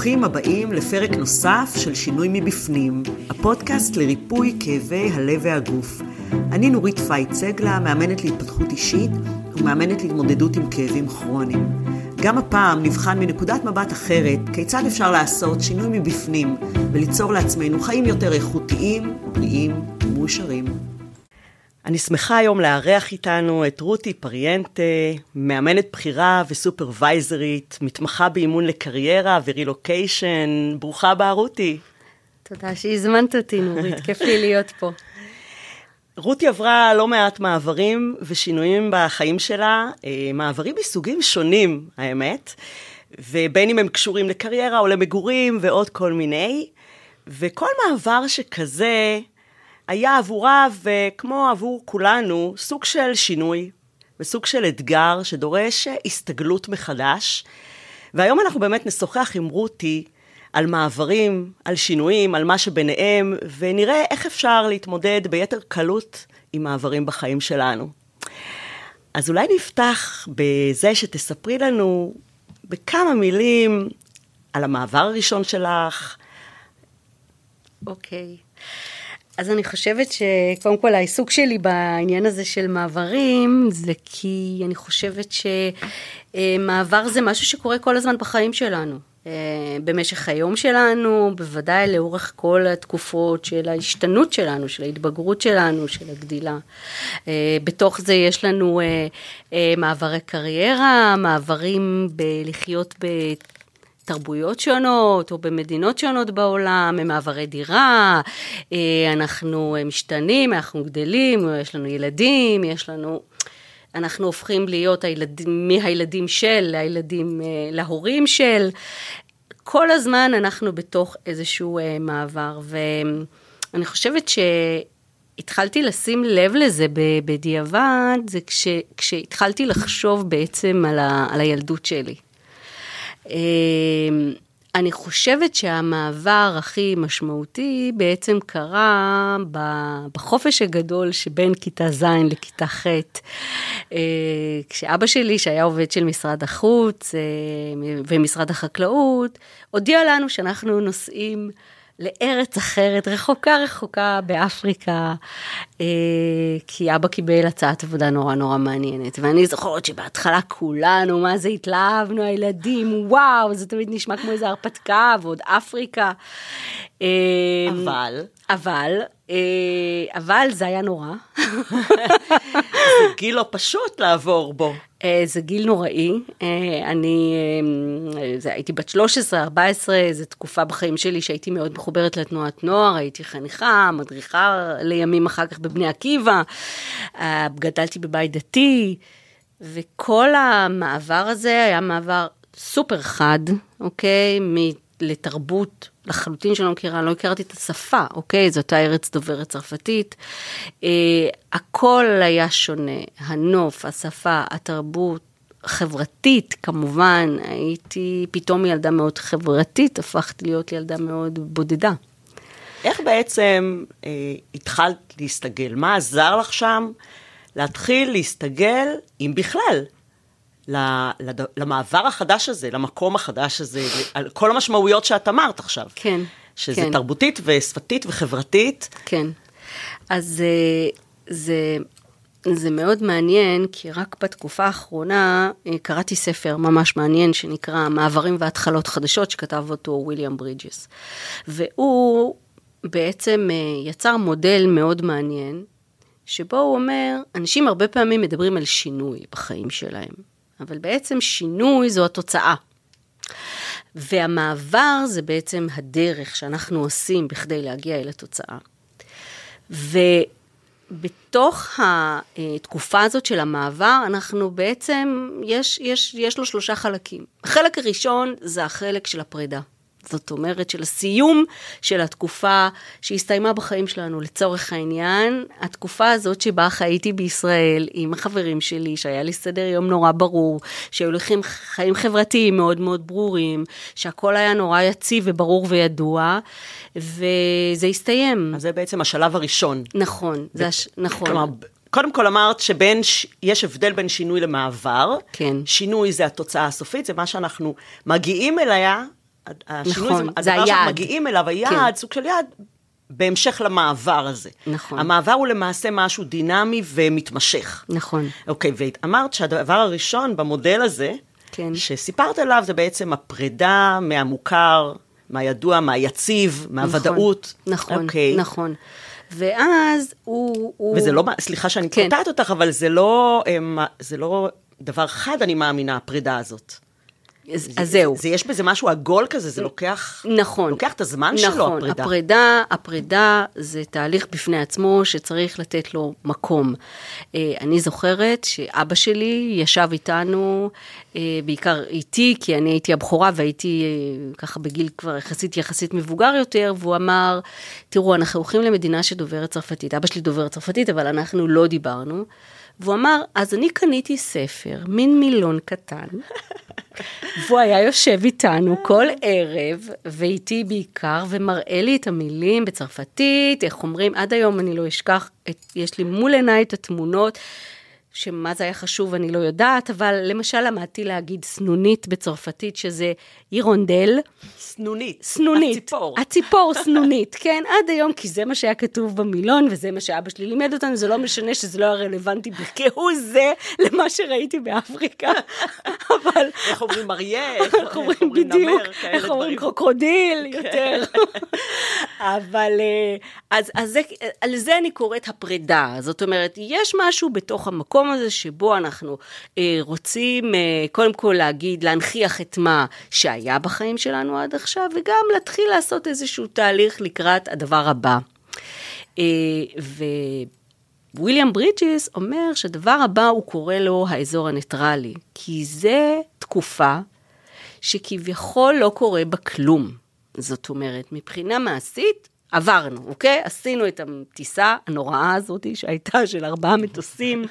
ברוכים הבאים לפרק נוסף של שינוי מבפנים, הפודקאסט לריפוי כאבי הלב והגוף. אני נורית פייט סגלה, מאמנת להתפתחות אישית ומאמנת להתמודדות עם כאבים כרוניים. גם הפעם נבחן מנקודת מבט אחרת כיצד אפשר לעשות שינוי מבפנים וליצור לעצמנו חיים יותר איכותיים, בריאים ומאושרים. אני שמחה היום לארח איתנו את רותי פריאנטה, מאמנת בכירה וסופרוויזרית, מתמחה באימון לקריירה ורילוקיישן. ברוכה הבאה, רותי. תודה שהזמנת אותי, נורית, כיף לי להיות פה. רותי עברה לא מעט מעברים ושינויים בחיים שלה, אה, מעברים מסוגים שונים, האמת, ובין אם הם קשורים לקריירה או למגורים ועוד כל מיני, וכל מעבר שכזה היה עבורה, וכמו עבור כולנו, סוג של שינוי וסוג של אתגר שדורש הסתגלות מחדש. והיום אנחנו באמת נשוחח עם רותי על מעברים, על שינויים, על מה שביניהם, ונראה איך אפשר להתמודד ביתר קלות עם מעברים בחיים שלנו. אז אולי נפתח בזה שתספרי לנו בכמה מילים על המעבר הראשון שלך. אוקיי. Okay. אז אני חושבת שקודם כל העיסוק שלי בעניין הזה של מעברים, זה כי אני חושבת שמעבר זה משהו שקורה כל הזמן בחיים שלנו. אה, במשך היום שלנו, בוודאי לאורך כל התקופות של ההשתנות שלנו, של ההתבגרות שלנו, של הגדילה. אה, בתוך זה יש לנו אה, מעברי קריירה, מעברים בלחיות בתרבויות שונות או במדינות שונות בעולם, ממעברי דירה, אנחנו משתנים, אנחנו גדלים, יש לנו ילדים, יש לנו אנחנו הופכים להיות הילדים, מהילדים של לילדים, אה, להורים של. כל הזמן אנחנו בתוך איזשהו אה, מעבר, ואני חושבת שהתחלתי לשים לב לזה בדיעבד, זה כש, כשהתחלתי לחשוב בעצם על, ה, על הילדות שלי. אה, אני חושבת שהמעבר הכי משמעותי בעצם קרה בחופש הגדול שבין כיתה ז' לכיתה ח', אה, כשאבא שלי, שהיה עובד של משרד החוץ אה, ומשרד החקלאות, הודיע לנו שאנחנו נוסעים לארץ אחרת, רחוקה רחוקה באפריקה, אה, כי אבא קיבל הצעת עבודה נורא נורא מעניינת. ואני זוכרת שבהתחלה כולנו, מה זה התלהבנו, הילדים, וואו, זה תמיד נשמע כמו איזה הרפתקה, ועוד אפריקה. אה, אבל? אבל, אה, אבל זה היה נורא. זה גיל לא פשוט לעבור בו. אה, זה גיל נוראי, אה, אני זה, הייתי בת 13, 14, זו תקופה בחיים שלי שהייתי מאוד מחוברת לתנועת נוער, הייתי חניכה, מדריכה לימים אחר כך בבני עקיבא, גדלתי בבית דתי, וכל המעבר הזה היה מעבר סופר חד, אוקיי? לתרבות לחלוטין שלא מכירה, לא הכרתי את השפה, אוקיי? זאת הארץ דוברת צרפתית. אה, הכל היה שונה, הנוף, השפה, התרבות, חברתית, כמובן, הייתי פתאום ילדה מאוד חברתית, הפכת להיות ילדה מאוד בודדה. איך בעצם אה, התחלת להסתגל? מה עזר לך שם להתחיל להסתגל, אם בכלל, למעבר החדש הזה, למקום החדש הזה, על כל המשמעויות שאת אמרת עכשיו. כן. שזה כן. תרבותית ושפתית וחברתית. כן. אז אה, זה, זה מאוד מעניין, כי רק בתקופה האחרונה אה, קראתי ספר ממש מעניין שנקרא מעברים והתחלות חדשות, שכתב אותו וויליאם ברידג'ס. והוא בעצם אה, יצר מודל מאוד מעניין, שבו הוא אומר, אנשים הרבה פעמים מדברים על שינוי בחיים שלהם. אבל בעצם שינוי זו התוצאה. והמעבר זה בעצם הדרך שאנחנו עושים בכדי להגיע אל התוצאה. ובתוך התקופה הזאת של המעבר, אנחנו בעצם, יש, יש, יש לו שלושה חלקים. החלק הראשון זה החלק של הפרידה. זאת אומרת של הסיום של התקופה שהסתיימה בחיים שלנו. לצורך העניין, התקופה הזאת שבה חייתי בישראל עם החברים שלי, שהיה לי סדר יום נורא ברור, שהיו לי חיים חברתיים מאוד מאוד ברורים, שהכל היה נורא יציב וברור וידוע, וזה הסתיים. אז זה בעצם השלב הראשון. נכון. זה הש... נכון. כלומר, קודם כל אמרת שבין, יש הבדל בין שינוי למעבר. כן. שינוי זה התוצאה הסופית, זה מה שאנחנו מגיעים אליה השינוי נכון, זה זה הדבר. שאנחנו מגיעים אליו, היעד, כן. סוג של יעד, בהמשך למעבר הזה. נכון. המעבר הוא למעשה משהו דינמי ומתמשך. נכון. אוקיי, ואמרת שהדבר הראשון במודל הזה, כן. שסיפרת עליו, זה בעצם הפרידה מהמוכר, מהידוע, מהיציב, מהוודאות. נכון, אוקיי. נכון. ואז הוא... הוא... וזה לא, סליחה שאני כן. קוטעת אותך, אבל זה לא, אמ, זה לא דבר חד, אני מאמינה, הפרידה הזאת. אז, זה- אז זהו. זה, יש בזה משהו עגול כזה, זה לוקח... נכון. לוקח את הזמן שלו, נכון, הפרידה. הפרידה, הפרידה זה תהליך בפני עצמו שצריך לתת לו מקום. אה, אני זוכרת שאבא שלי ישב איתנו, אה, בעיקר איתי, כי אני הייתי הבכורה והייתי אה, ככה בגיל כבר יחסית יחסית מבוגר יותר, והוא אמר, תראו, אנחנו הולכים למדינה שדוברת צרפתית. אבא שלי דובר צרפתית, אבל אנחנו לא דיברנו. והוא אמר, אז אני קניתי ספר, מין מילון קטן, והוא היה יושב איתנו כל ערב, ואיתי בעיקר, ומראה לי את המילים בצרפתית, איך אומרים, עד היום אני לא אשכח, את, יש לי מול עיניי את התמונות, שמה זה היה חשוב אני לא יודעת, אבל למשל למדתי להגיד סנונית בצרפתית, שזה אירונדל. סנונית. סנונית. הציפור. הציפור סנונית, כן, עד היום, כי זה מה שהיה כתוב במילון, וזה מה שאבא שלי לימד אותנו, זה לא משנה שזה לא היה רלוונטי כהוא זה למה שראיתי באפריקה, אבל... איך אומרים אריה, איך אומרים בדיוק, איך אומרים. קרוקודיל יותר. אבל אה, אז, אז זה, על זה אני קוראת הפרידה, זאת אומרת, יש משהו בתוך המקום הזה שבו אנחנו אה, רוצים אה, קודם כל להגיד, להנכיח את מה שהיה בחיים שלנו עד עכשיו, וגם להתחיל לעשות איזשהו תהליך לקראת הדבר הבא. אה. וויליאם ברידג'ס אומר שהדבר הבא הוא קורא לו האזור הניטרלי, כי זה תקופה שכביכול לא קורה בה כלום. זאת אומרת, מבחינה מעשית, עברנו, אוקיי? עשינו את הטיסה הנוראה הזאת שהייתה של ארבעה מטוסים,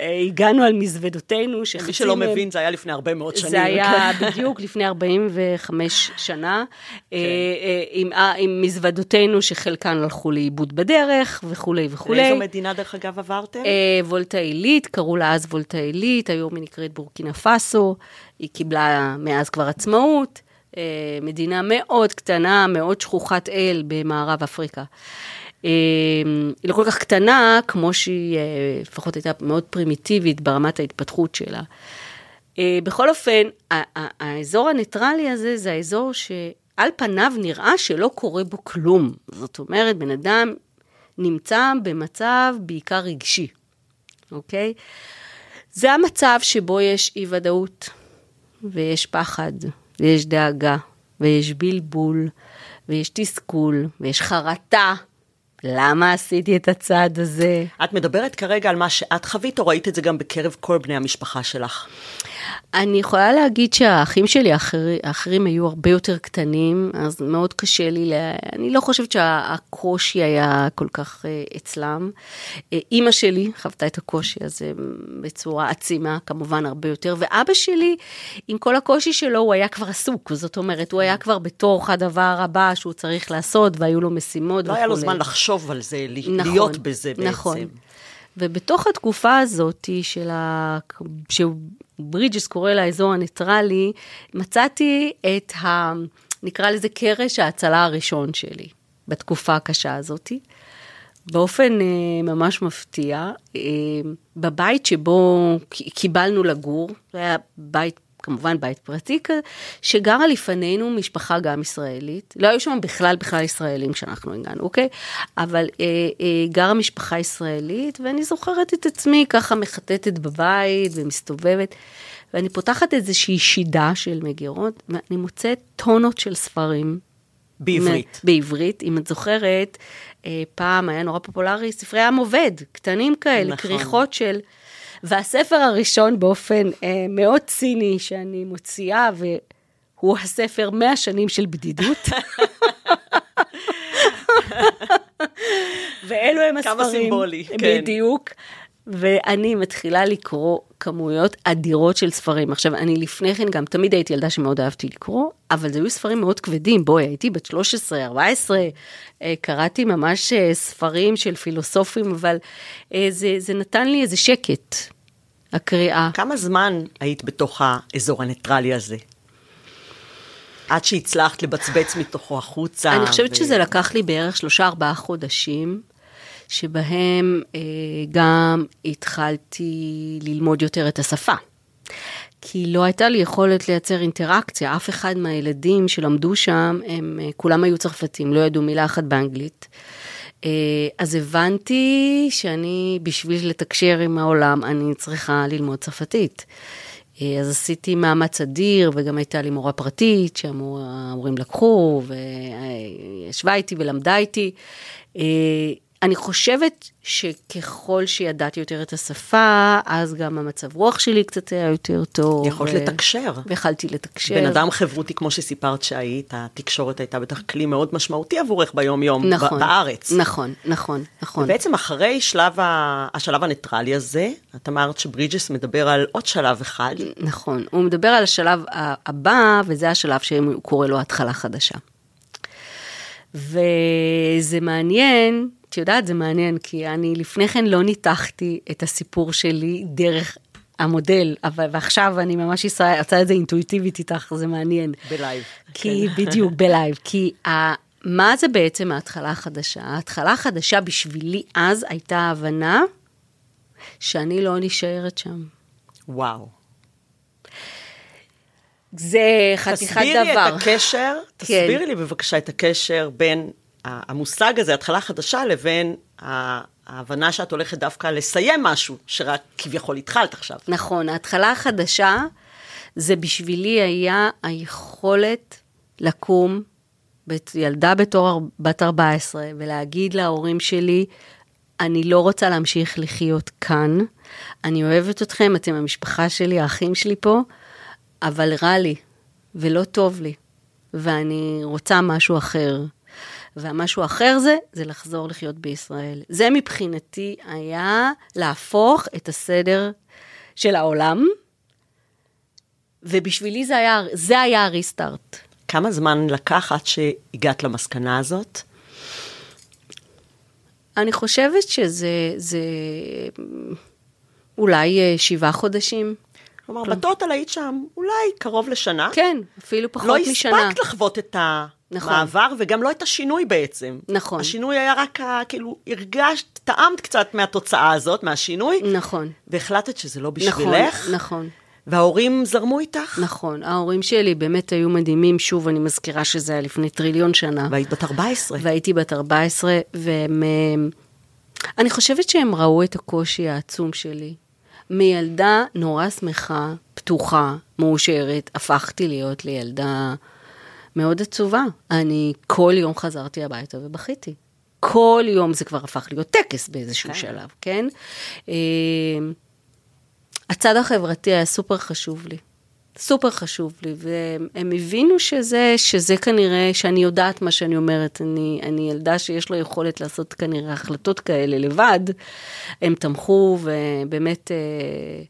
אה, הגענו על מזוודותינו, שחצי מי שלא מבין, זה היה לפני הרבה מאוד שנים. זה היה בדיוק לפני 45 שנה, אה, אה, עם, עם מזוודותינו שחלקן הלכו לאיבוד בדרך וכולי וכולי. לאיזו מדינה, דרך אגב, עברתם? וולטה עילית, קראו לה אז וולטה עילית, היום היא נקראת בורקינה פאסו, היא קיבלה מאז כבר עצמאות, מדינה מאוד קטנה, מאוד שכוחת אל במערב אפריקה. אה, היא לא כל כך קטנה, כמו שהיא אה, לפחות הייתה מאוד פרימיטיבית ברמת ההתפתחות שלה. אה, בכל אופן, האזור הניטרלי הזה זה האזור שעל פניו נראה שלא קורה בו כלום. זאת אומרת, בן אדם נמצא במצב בעיקר רגשי, אוקיי? זה המצב שבו יש אי ודאות, ויש פחד, ויש דאגה, ויש בלבול, ויש תסכול, ויש חרטה. למה עשיתי את הצעד הזה? את מדברת כרגע על מה שאת חווית, או ראית את זה גם בקרב כל בני המשפחה שלך? אני יכולה להגיד שהאחים שלי האחרים, האחרים היו הרבה יותר קטנים, אז מאוד קשה לי, לה... אני לא חושבת שהקושי היה כל כך אה, אצלם. אה, אימא שלי חוותה את הקושי הזה בצורה עצימה, כמובן הרבה יותר, ואבא שלי, עם כל הקושי שלו, הוא היה כבר עסוק, זאת אומרת, הוא היה כבר בתוך הדבר הבא שהוא צריך לעשות, והיו לו משימות לא היה לו וכולי. זמן לחשוב על זה, נכון, להיות בזה בעצם. נכון. ובתוך התקופה הזאת של ה... שברידג'ס קורא לה האזור הניטרלי, מצאתי את ה... נקרא לזה קרש ההצלה הראשון שלי בתקופה הקשה הזאת. באופן אה, ממש מפתיע, אה, בבית שבו קיבלנו לגור, זה היה בית, כמובן בית פרטי, שגרה לפנינו משפחה גם ישראלית, לא היו שם בכלל בכלל ישראלים כשאנחנו הגענו, אוקיי? אבל אה, אה, גרה משפחה ישראלית, ואני זוכרת את עצמי ככה מחטטת בבית ומסתובבת, ואני פותחת איזושהי שידה של מגירות, ואני מוצאת טונות של ספרים. בעברית. בעברית, אם את זוכרת, אה, פעם היה נורא פופולרי ספרי עם עובד, קטנים כאלה, נכון. כריכות של... והספר הראשון באופן אה, מאוד ציני שאני מוציאה, והוא הספר 100 שנים של בדידות. ואלו הם כמה הספרים. סימבולי, כן. בדיוק. ואני מתחילה לקרוא כמויות אדירות של ספרים. עכשיו, אני לפני כן גם תמיד הייתי ילדה שמאוד אהבתי לקרוא, אבל זה היו ספרים מאוד כבדים. בואי, הייתי בת 13, 14, אה, קראתי ממש אה, ספרים של פילוסופים, אבל אה, זה, זה נתן לי איזה שקט, הקריאה. כמה זמן היית בתוך האזור הניטרלי הזה? עד שהצלחת לבצבץ מתוכו החוצה. אני חושבת ו... שזה לקח לי בערך שלושה ארבעה חודשים, שבהם אה, גם התחלתי ללמוד יותר את השפה. כי לא הייתה לי יכולת לייצר אינטראקציה, אף אחד מהילדים שלמדו שם, הם אה, כולם היו צרפתים, לא ידעו מילה אחת באנגלית. אה, אז הבנתי שאני, בשביל לתקשר עם העולם, אני צריכה ללמוד צרפתית. אה, אז עשיתי מאמץ אדיר, וגם הייתה לי מורה פרטית שהמורים לקחו, וישבה איתי ולמדה איתי. אני חושבת שככל שידעתי יותר את השפה, אז גם המצב רוח שלי קצת היה יותר טוב. יכולת ו... לתקשר. ויכלתי לתקשר. בן אדם חברותי, כמו שסיפרת שהיית, התקשורת הייתה בטח כלי מאוד משמעותי עבורך ביום-יום נכון, בארץ. נכון, נכון, נכון. ובעצם אחרי שלב ה... השלב הניטרלי הזה, את אמרת שברידג'ס מדבר על עוד שלב אחד. נכון, הוא מדבר על השלב הבא, וזה השלב שהוא קורא לו התחלה חדשה. וזה מעניין, את יודעת, זה מעניין, כי אני לפני כן לא ניתחתי את הסיפור שלי דרך המודל, אבל ועכשיו אני ממש עושה את זה אינטואיטיבית איתך, זה מעניין. ב live. כי, כן. בדיוק, ב live. כי ה, מה זה בעצם ההתחלה החדשה? ההתחלה החדשה בשבילי אז הייתה ההבנה שאני לא נשארת שם. וואו. זה חתיכת דבר. תסבירי את הקשר, כן. תסבירי לי בבקשה את הקשר בין המושג הזה, התחלה חדשה, לבין ההבנה שאת הולכת דווקא לסיים משהו, שרק כביכול התחלת עכשיו. נכון, ההתחלה החדשה, זה בשבילי היה היכולת לקום, ילדה בתור בת 14, ולהגיד להורים שלי, אני לא רוצה להמשיך לחיות כאן, אני אוהבת אתכם, אתם המשפחה שלי, האחים שלי פה, אבל רע לי, ולא טוב לי, ואני רוצה משהו אחר. והמשהו האחר זה, זה לחזור לחיות בישראל. זה מבחינתי היה להפוך את הסדר של העולם, ובשבילי זה היה, זה היה הריסטארט. כמה זמן לקח עד שהגעת למסקנה הזאת? אני חושבת שזה זה, אולי אה, שבעה חודשים. כלומר, בטוטל היית שם אולי קרוב לשנה. כן, אפילו פחות לא משנה. לא הספקת לחוות את המעבר, נכון. וגם לא את השינוי בעצם. נכון. השינוי היה רק, כאילו, הרגשת, טעמת קצת מהתוצאה הזאת, מהשינוי. נכון. והחלטת שזה לא בשבילך. נכון, נכון. וההורים זרמו איתך? נכון, ההורים שלי באמת היו מדהימים, שוב, אני מזכירה שזה היה לפני טריליון שנה. והיית בת 14. והייתי בת 14, והם... אני חושבת שהם ראו את הקושי העצום שלי. מילדה נורא שמחה, פתוחה, מאושרת, הפכתי להיות לילדה מאוד עצובה. אני כל יום חזרתי הביתה ובכיתי. כל יום זה כבר הפך להיות טקס באיזשהו כן. שלב, כן? אה, הצד החברתי היה סופר חשוב לי. סופר חשוב לי, והם הבינו שזה, שזה כנראה, שאני יודעת מה שאני אומרת, אני, אני ילדה שיש לה יכולת לעשות כנראה החלטות כאלה לבד, הם תמכו, ובאמת, אה,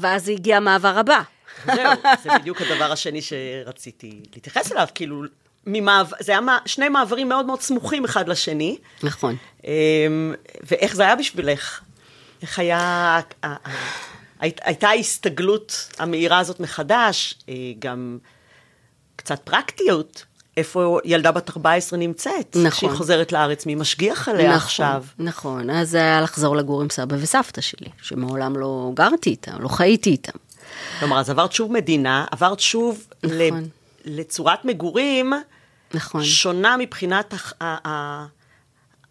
ואז הגיע המעבר הבא. זהו, זה בדיוק הדבר השני שרציתי להתייחס אליו, כאילו, ממעבר, זה היה שני מעברים מאוד מאוד סמוכים אחד לשני. נכון. אמ, ואיך זה היה בשבילך? איך היה... הייתה ההסתגלות המהירה הזאת מחדש, אה, גם קצת פרקטיות. איפה ילדה בת 14 נמצאת? נכון. שהיא חוזרת לארץ, מי משגיח עליה נכון, עכשיו? נכון, אז זה היה לחזור לגור עם סבא וסבתא שלי, שמעולם לא גרתי איתם, לא חייתי איתם. כלומר, אז עברת שוב מדינה, עברת שוב נכון. לצורת מגורים נכון. שונה מבחינת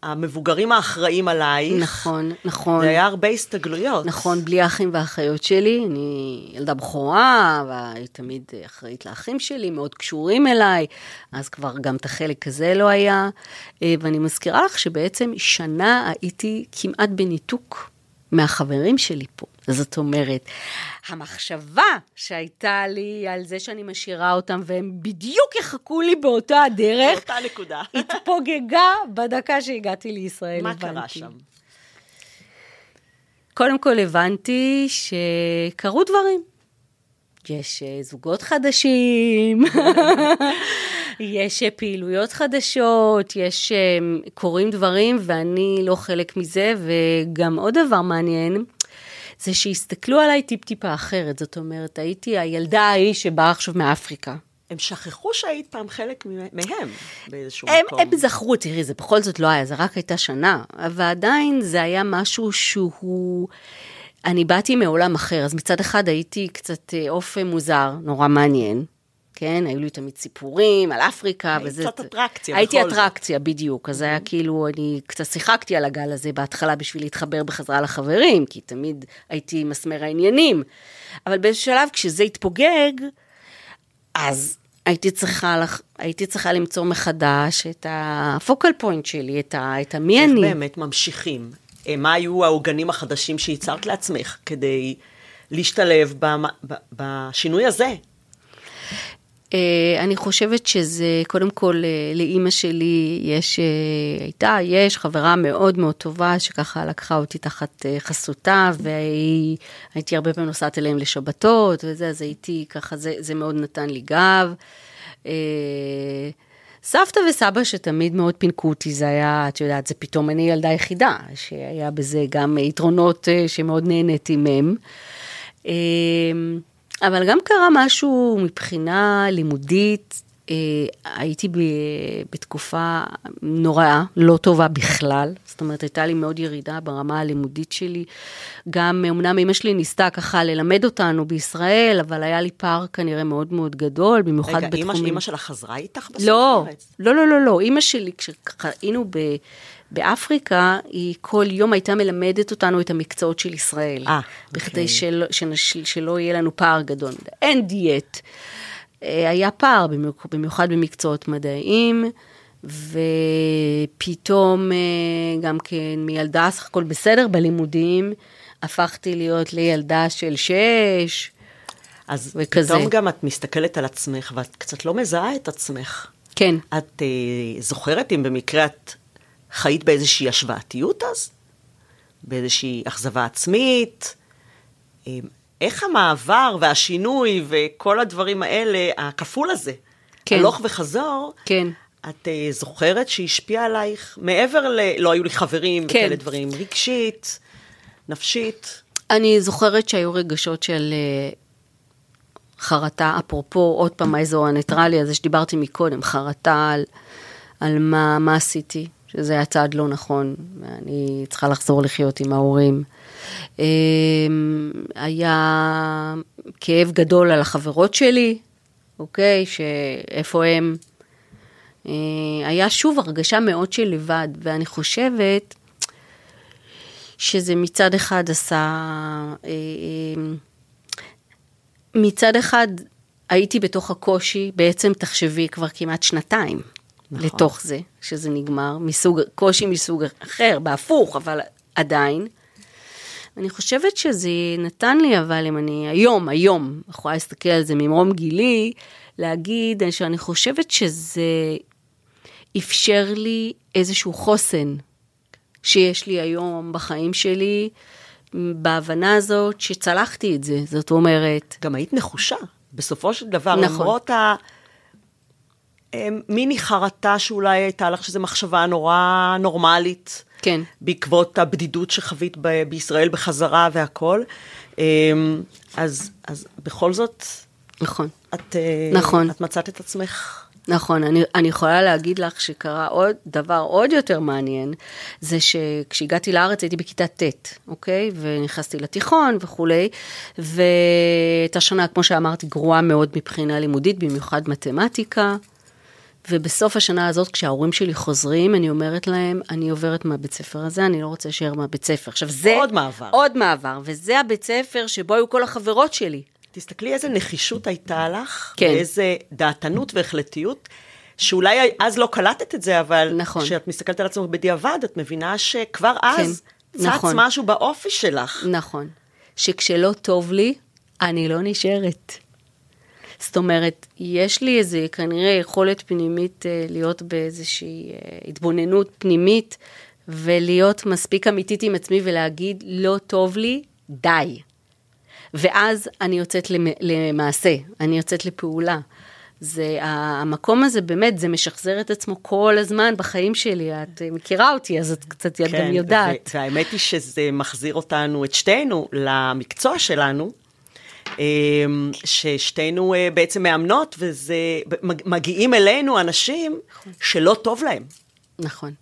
המבוגרים האחראים עלייך. נכון, נכון. זה היה הרבה הסתגלויות. נכון, בלי האחים והאחיות שלי, אני ילדה בכורה, והיא תמיד אחראית לאחים שלי, מאוד קשורים אליי, אז כבר גם את החלק הזה לא היה. אה, ואני מזכירה לך שבעצם שנה הייתי כמעט בניתוק מהחברים שלי פה. זאת אומרת, המחשבה שהייתה לי על זה שאני משאירה אותם, והם בדיוק יחכו לי באותה הדרך, באותה נקודה, התפוגגה בדקה שהגעתי לישראל, מה הבנתי. קרה שם? קודם כל הבנתי שקרו דברים. יש אה, זוגות חדשים, יש אה, פעילויות חדשות, יש, אה, קורים דברים ואני לא חלק מזה, וגם עוד דבר מעניין, זה שהסתכלו עליי טיפ-טיפה אחרת, זאת אומרת, הייתי הילדה ההיא שבאה עכשיו מאפריקה. הם שכחו שהיית פעם חלק מהם באיזשהו הם, מקום. הם זכרו, תראי, זה בכל זאת לא היה, זה רק הייתה שנה, אבל עדיין זה היה משהו שהוא... אני באתי מעולם אחר, אז מצד אחד הייתי קצת אה, עוף מוזר, נורא מעניין. כן, היו לי תמיד סיפורים על אפריקה. היית וזה... קצת אטרקציה הייתי בכל זאת. אטרקציה, בדיוק. אז היה כאילו, אני קצת שיחקתי על הגל הזה בהתחלה בשביל להתחבר בחזרה לחברים, כי תמיד הייתי מסמר העניינים. אבל באיזשהו שלב, כשזה התפוגג, אז הייתי צריכה, לח... הייתי צריכה למצוא מחדש את הפוקל פוינט שלי, את, ה... את המי איך אני. באמת ממשיכים? אה, מה היו העוגנים החדשים שייצרת לעצמך כדי להשתלב במ- בשינוי הזה? אה, אני חושבת שזה, קודם כל, אה, לאימא שלי יש, אה, הייתה, יש חברה מאוד מאוד טובה, שככה לקחה אותי תחת חסותה, והייתי הרבה פעמים נוסעת אליהם לשבתות וזה, אז הייתי ככה, זה, זה מאוד נתן לי גב. סבתא וסבא שתמיד מאוד פינקו אותי, זה היה, את יודעת, זה פתאום אני ילדה יחידה, שהיה בזה גם יתרונות שמאוד נהניתי מהם. אבל גם קרה משהו מבחינה לימודית, אה, הייתי ב, בתקופה נוראה, לא טובה בכלל, זאת אומרת, הייתה לי מאוד ירידה ברמה הלימודית שלי. גם, אמנם אמא שלי ניסתה ככה ללמד אותנו בישראל, אבל היה לי פער כנראה מאוד מאוד גדול, במיוחד רגע, בתחומים... אימא, אימא שלך חזרה איתך בסוף לא? לא, לא, לא, לא. אימא שלי, כשככה היינו ב, באפריקה, היא כל יום הייתה מלמדת אותנו את המקצועות של ישראל. אה, בכדי אוקיי. של, שנש, שלא יהיה לנו פער גדול. אין דיאט. אה, היה פער, במיוחד, במיוחד במקצועות מדעיים, ופתאום אה, גם כן מילדה סך הכל בסדר בלימודים, הפכתי להיות לילדה של שש. אז וכזה. פתאום גם את מסתכלת על עצמך ואת קצת לא מזהה את עצמך. כן. את אה, זוכרת אם במקרה את חיית באיזושהי השוואתיות אז? באיזושהי אכזבה עצמית? אה, איך המעבר והשינוי וכל הדברים האלה, הכפול הזה, כן. הלוך וחזור, כן. את אה, זוכרת שהשפיע עלייך מעבר ל... לא היו לי חברים כן. וכאלה דברים, רגשית, נפשית? אני זוכרת שהיו רגשות של אה, חרטה, אפרופו, עוד פעם האזור הניטרלי הזה שדיברתי מקודם, חרטה על, על מה, מה עשיתי, שזה היה צעד לא נכון, ואני צריכה לחזור לחיות עם ההורים. אה, היה כאב גדול על החברות שלי, אוקיי, שאיפה הם. אה, היה שוב הרגשה מאוד של לבד, ואני חושבת שזה מצד אחד עשה, אה, אה, מצד אחד הייתי בתוך הקושי, בעצם תחשבי כבר כמעט שנתיים נכון. לתוך זה, שזה נגמר, מסוג, קושי מסוג אחר, בהפוך, אבל עדיין. אני חושבת שזה נתן לי, אבל אם אני היום, היום, יכולה להסתכל על זה ממרום גילי, להגיד שאני חושבת שזה אפשר לי איזשהו חוסן שיש לי היום בחיים שלי, בהבנה הזאת שצלחתי את זה. זאת אומרת, גם היית נחושה, בסופו של דבר, נכון. למרות ה... אמ, מיני חרטה שאולי הייתה לך, שזו מחשבה נורא נורמלית. כן. בעקבות הבדידות שחווית ב- בישראל בחזרה והכל. אמ, אז, אז בכל זאת, נכון. את, אה, נכון. את מצאת את עצמך. נכון, אני, אני יכולה להגיד לך שקרה עוד דבר עוד יותר מעניין, זה שכשהגעתי לארץ הייתי בכיתה ט', אוקיי? ונכנסתי לתיכון וכולי, והייתה שנה, כמו שאמרתי, גרועה מאוד מבחינה לימודית, במיוחד מתמטיקה. ובסוף השנה הזאת, כשההורים שלי חוזרים, אני אומרת להם, אני עוברת מהבית ספר הזה, אני לא רוצה להישאר מהבית ספר. עכשיו, זה... עוד מעבר. עוד מעבר, וזה הבית ספר שבו היו כל החברות שלי. תסתכלי איזה נחישות הייתה לך, כן. ואיזה דעתנות והחלטיות, שאולי אז לא קלטת את זה, אבל נכון. כשאת מסתכלת על עצמך בדיעבד, את מבינה שכבר אז כן, צץ נכון. משהו באופי שלך. נכון. שכשלא טוב לי, אני לא נשארת. זאת אומרת, יש לי איזה כנראה יכולת פנימית אה, להיות באיזושהי אה, התבוננות פנימית, ולהיות מספיק אמיתית עם עצמי ולהגיד, לא טוב לי, די. ואז אני יוצאת למ- למעשה, אני יוצאת לפעולה. זה, המקום הזה באמת, זה משחזר את עצמו כל הזמן בחיים שלי. את אה, מכירה אותי, אז את קצת את גם יודעת. והאמת היא שזה מחזיר אותנו, את שתינו, למקצוע שלנו, ששתינו אה, בעצם מאמנות, וזה, מג- מגיעים אלינו אנשים שלא טוב להם. נכון,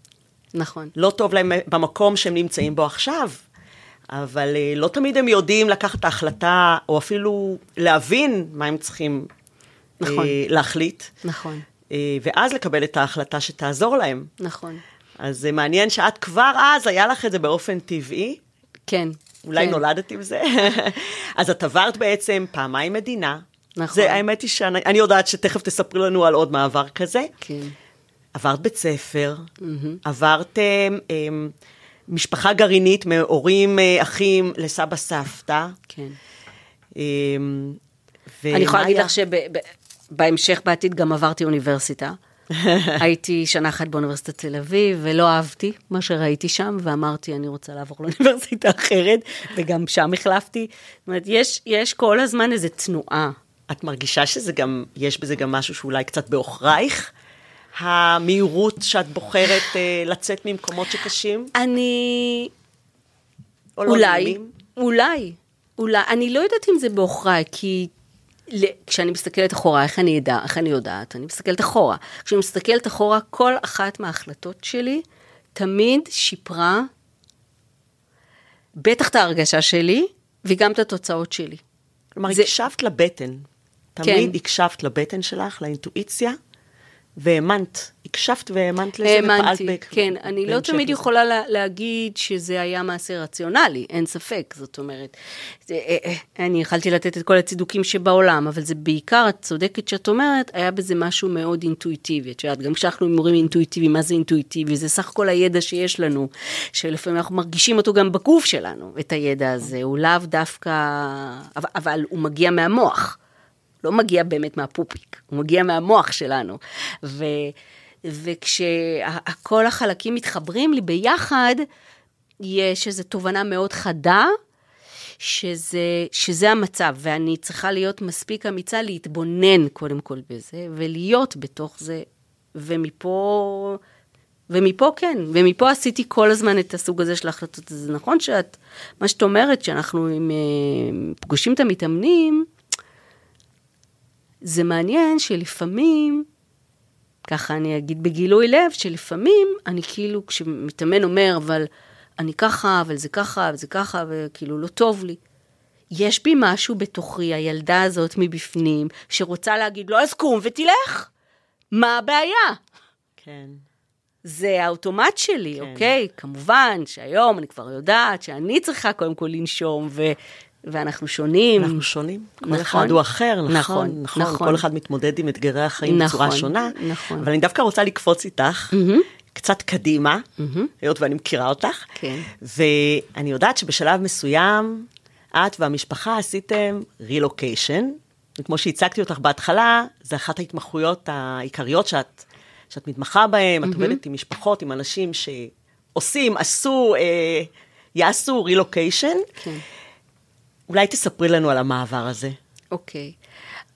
נכון. לא טוב להם במקום שהם נמצאים בו עכשיו, אבל אה, לא תמיד הם יודעים לקחת את ההחלטה, או אפילו להבין מה הם צריכים נכון. אה, להחליט, נכון, ואז לקבל את ההחלטה שתעזור להם. נכון. אז זה מעניין שאת כבר אז, היה לך את זה באופן טבעי, כן. אולי כן. נולדת עם זה. אז את עברת בעצם פעמיים מדינה. נכון. זה, האמת היא שאני אני יודעת שתכף תספרי לנו על עוד מעבר כזה. כן. עברת בית ספר, עברת אה, אה, משפחה גרעינית מהורים, אה, אחים לסבא סבתא. כן. אה, אני יכולה להגיד לך שבהמשך, בעתיד, גם עברתי אוניברסיטה. הייתי שנה אחת באוניברסיטת תל אביב, ולא אהבתי מה שראיתי שם, ואמרתי, אני רוצה לעבור לאוניברסיטה אחרת, וגם שם החלפתי. זאת אומרת, יש, יש כל הזמן איזו תנועה. את מרגישה שזה גם, יש בזה גם משהו שאולי קצת בעוכרייך? המהירות שאת בוחרת אה, לצאת ממקומות שקשים? אני... או לא אולי? אולי, אולי, אני לא יודעת אם זה בעוכריי, כי כשאני מסתכלת אחורה, איך אני אדע, איך אני יודעת? אני מסתכלת אחורה. כשאני מסתכלת אחורה, כל אחת מההחלטות שלי תמיד שיפרה בטח את ההרגשה שלי, וגם את התוצאות שלי. כלומר, זה- הקשבת לבטן. תמיד הקשבת לבטן שלך, לאינטואיציה, והאמנת. הקשבת והאמנת לזה ופעלת האמנתי, ב- כן, אני לא תמיד לזה. יכולה לה, להגיד שזה היה מעשה רציונלי, אין ספק, זאת אומרת, זה, אה, אה, אני יכלתי לתת את כל הצידוקים שבעולם, אבל זה בעיקר, את צודקת שאת אומרת, היה בזה משהו מאוד אינטואיטיבי, את יודעת, גם כשאנחנו מורים אינטואיטיביים, מה זה אינטואיטיבי? זה סך הכל הידע שיש לנו, שלפעמים אנחנו מרגישים אותו גם בגוף שלנו, את הידע הזה, הוא לאו דווקא, אבל, אבל הוא מגיע מהמוח. לא מגיע באמת מהפופיק, הוא מגיע מהמוח שלנו. ו, וכשכל החלקים מתחברים לי ביחד, יש איזו תובנה מאוד חדה, שזה, שזה המצב, ואני צריכה להיות מספיק אמיצה להתבונן קודם כל בזה, ולהיות בתוך זה, ומפה... ומפה כן, ומפה עשיתי כל הזמן את הסוג הזה של ההחלטות. זה נכון שאת, מה שאת אומרת, שאנחנו עם, אה, פוגשים את המתאמנים, זה מעניין שלפעמים, ככה אני אגיד בגילוי לב, שלפעמים אני כאילו, כשמתאמן אומר, אבל אני ככה, אבל זה ככה, וזה ככה, וכאילו לא טוב לי. יש בי משהו בתוכי, הילדה הזאת מבפנים, שרוצה להגיד לו, אז קום ותלך. מה הבעיה? כן. זה האוטומט שלי, כן. אוקיי? כמובן שהיום אני כבר יודעת שאני צריכה קודם כל לנשום, ו... ואנחנו שונים. אנחנו שונים, כל נכון. אחד הוא אחר, נכון, נכון, נכון, נכון. כל אחד מתמודד עם אתגרי החיים נכון, בצורה שונה, נכון. אבל אני דווקא רוצה לקפוץ איתך קצת קדימה, היות ואני מכירה אותך, כן. ואני יודעת שבשלב מסוים, את והמשפחה עשיתם רילוקיישן, וכמו שהצגתי אותך בהתחלה, זה אחת ההתמחויות העיקריות שאת, שאת מתמחה בהן, את עובדת עם משפחות, עם אנשים שעושים, עשו, אה, יעשו רילוקיישן. כן. אולי תספרי לנו על המעבר הזה. אוקיי.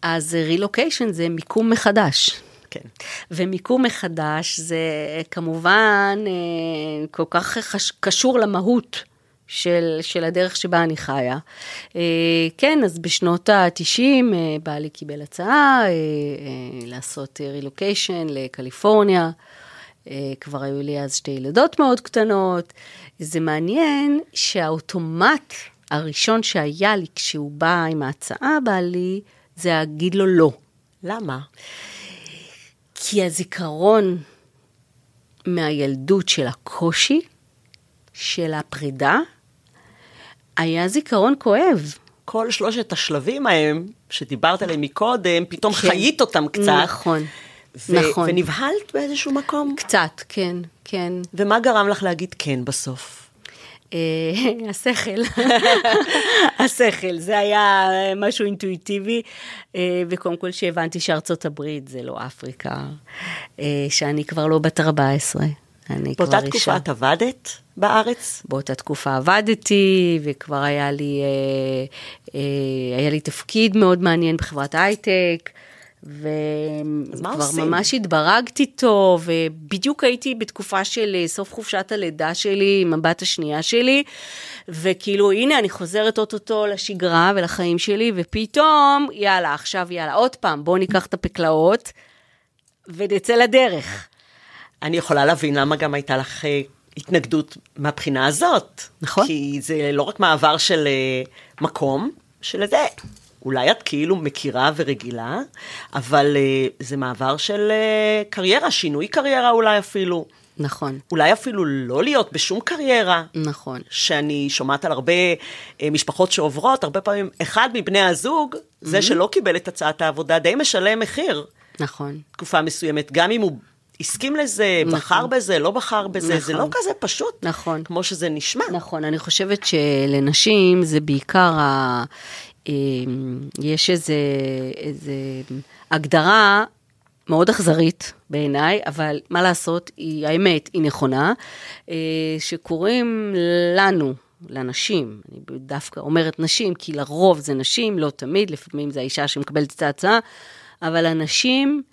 אז רילוקיישן זה מיקום מחדש. כן. ומיקום מחדש זה כמובן אה, כל כך חש, קשור למהות של, של הדרך שבה אני חיה. אה, כן, אז בשנות ה-90 אה, בעלי קיבל הצעה לעשות רילוקיישן לקליפורניה. כבר היו לי אז שתי ילדות מאוד קטנות. זה מעניין שהאוטומט הראשון שהיה לי כשהוא בא עם ההצעה בעלי, זה להגיד לו לא. למה? כי הזיכרון מהילדות של הקושי, של הפרידה, היה זיכרון כואב. כל שלושת השלבים ההם, שדיברת עליהם מקודם, פתאום כן. חיית אותם קצת. נכון, ו- נכון. ונבהלת באיזשהו מקום. קצת, כן, כן. ומה גרם לך להגיד כן בסוף? אה, השכל, השכל, זה היה משהו אינטואיטיבי, אה, וקודם כל שהבנתי שארצות הברית זה לא אפריקה, אה, שאני כבר לא בת 14, אני כבר באותה אישה. תקופה את עבדת בארץ? באותה תקופה עבדתי, וכבר היה לי, היה לי תפקיד מאוד מעניין בחברת הייטק, וכבר? ממש התברגתי איתו, ובדיוק הייתי בתקופה של אה, סוף חופשת הלידה שלי עם הבת השנייה שלי, וכאילו, הנה, אני חוזרת אוטוטו לשגרה ולחיים שלי, ופתאום, יאללה, עכשיו יאללה, עוד פעם, בואו ניקח את הפקלאות ונצא לדרך. אני יכולה להבין למה גם הייתה לך אה, התנגדות מהבחינה הזאת. נכון. כי זה לא רק מעבר של אה, מקום, שלזה אולי את כאילו מכירה ורגילה, אבל אה, זה מעבר של אה, קריירה, שינוי קריירה אולי אפילו. נכון, אולי אפילו לא להיות בשום קריירה. נכון. שאני שומעת על הרבה אה, משפחות שעוברות, הרבה פעמים אחד מבני הזוג, זה שלא קיבל את הצעת העבודה, די משלם מחיר נכון. תקופה מסוימת, גם אם הוא הסכים לזה, נכון. בחר בזה, לא בחר בזה, זה לא נכון. כזה פשוט, נכון. כמו שזה נשמע. נכון, אני חושבת שלנשים זה בעיקר, ה... אה, יש איזה, איזה הגדרה מאוד אכזרית בעיניי, אבל מה לעשות, היא, האמת, היא נכונה, אה, שקוראים לנו, לנשים, אני דווקא אומרת נשים, כי לרוב זה נשים, לא תמיד, לפעמים זה האישה שמקבלת את ההצעה, אבל הנשים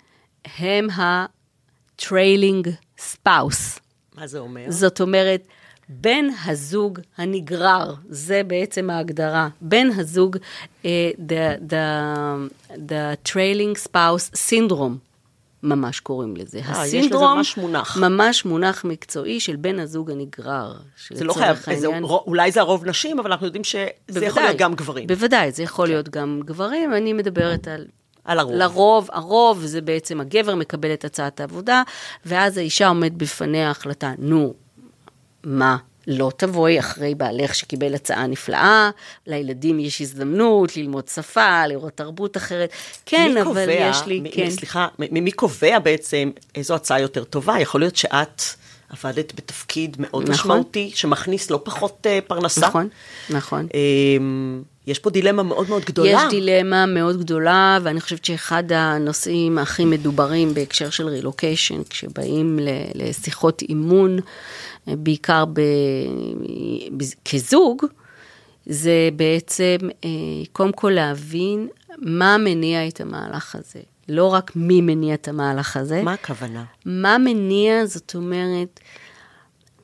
הם ה-trailing spouse. מה זה אומר? זאת אומרת, בן הזוג הנגרר, זה בעצם ההגדרה. בן הזוג, uh, the, the, the trailing spouse syndrome, ממש קוראים לזה. אה, יש לזה ממש מונח. ממש מונח מקצועי של בן הזוג הנגרר. זה לא חייב, שלצורך זה, העניין- אולי זה הרוב נשים, אבל אנחנו יודעים שזה יכול להיות גם גברים. בוודאי, זה יכול להיות גם גברים, אני מדברת על... על הרוב. לרוב, הרוב זה בעצם הגבר מקבל את הצעת העבודה, ואז האישה עומדת בפניה החלטה, נו, מה? לא תבואי אחרי בעלך שקיבל הצעה נפלאה, לילדים יש הזדמנות ללמוד שפה, לראות תרבות אחרת. כן, אבל קובע, יש לי, מי, כן. סליחה, מי, מי קובע בעצם איזו הצעה יותר טובה? יכול להיות שאת עבדת בתפקיד מאוד נכון. משמעותי, שמכניס לא פחות uh, פרנסה. נכון, נכון. Um, יש פה דילמה מאוד מאוד גדולה. יש דילמה מאוד גדולה, ואני חושבת שאחד הנושאים הכי מדוברים בהקשר של רילוקיישן, כשבאים לשיחות אימון, בעיקר ב- כזוג, זה בעצם אה, קודם כל להבין מה מניע את המהלך הזה. לא רק מי מניע את המהלך הזה, מה הכוונה? מה מניע, זאת אומרת,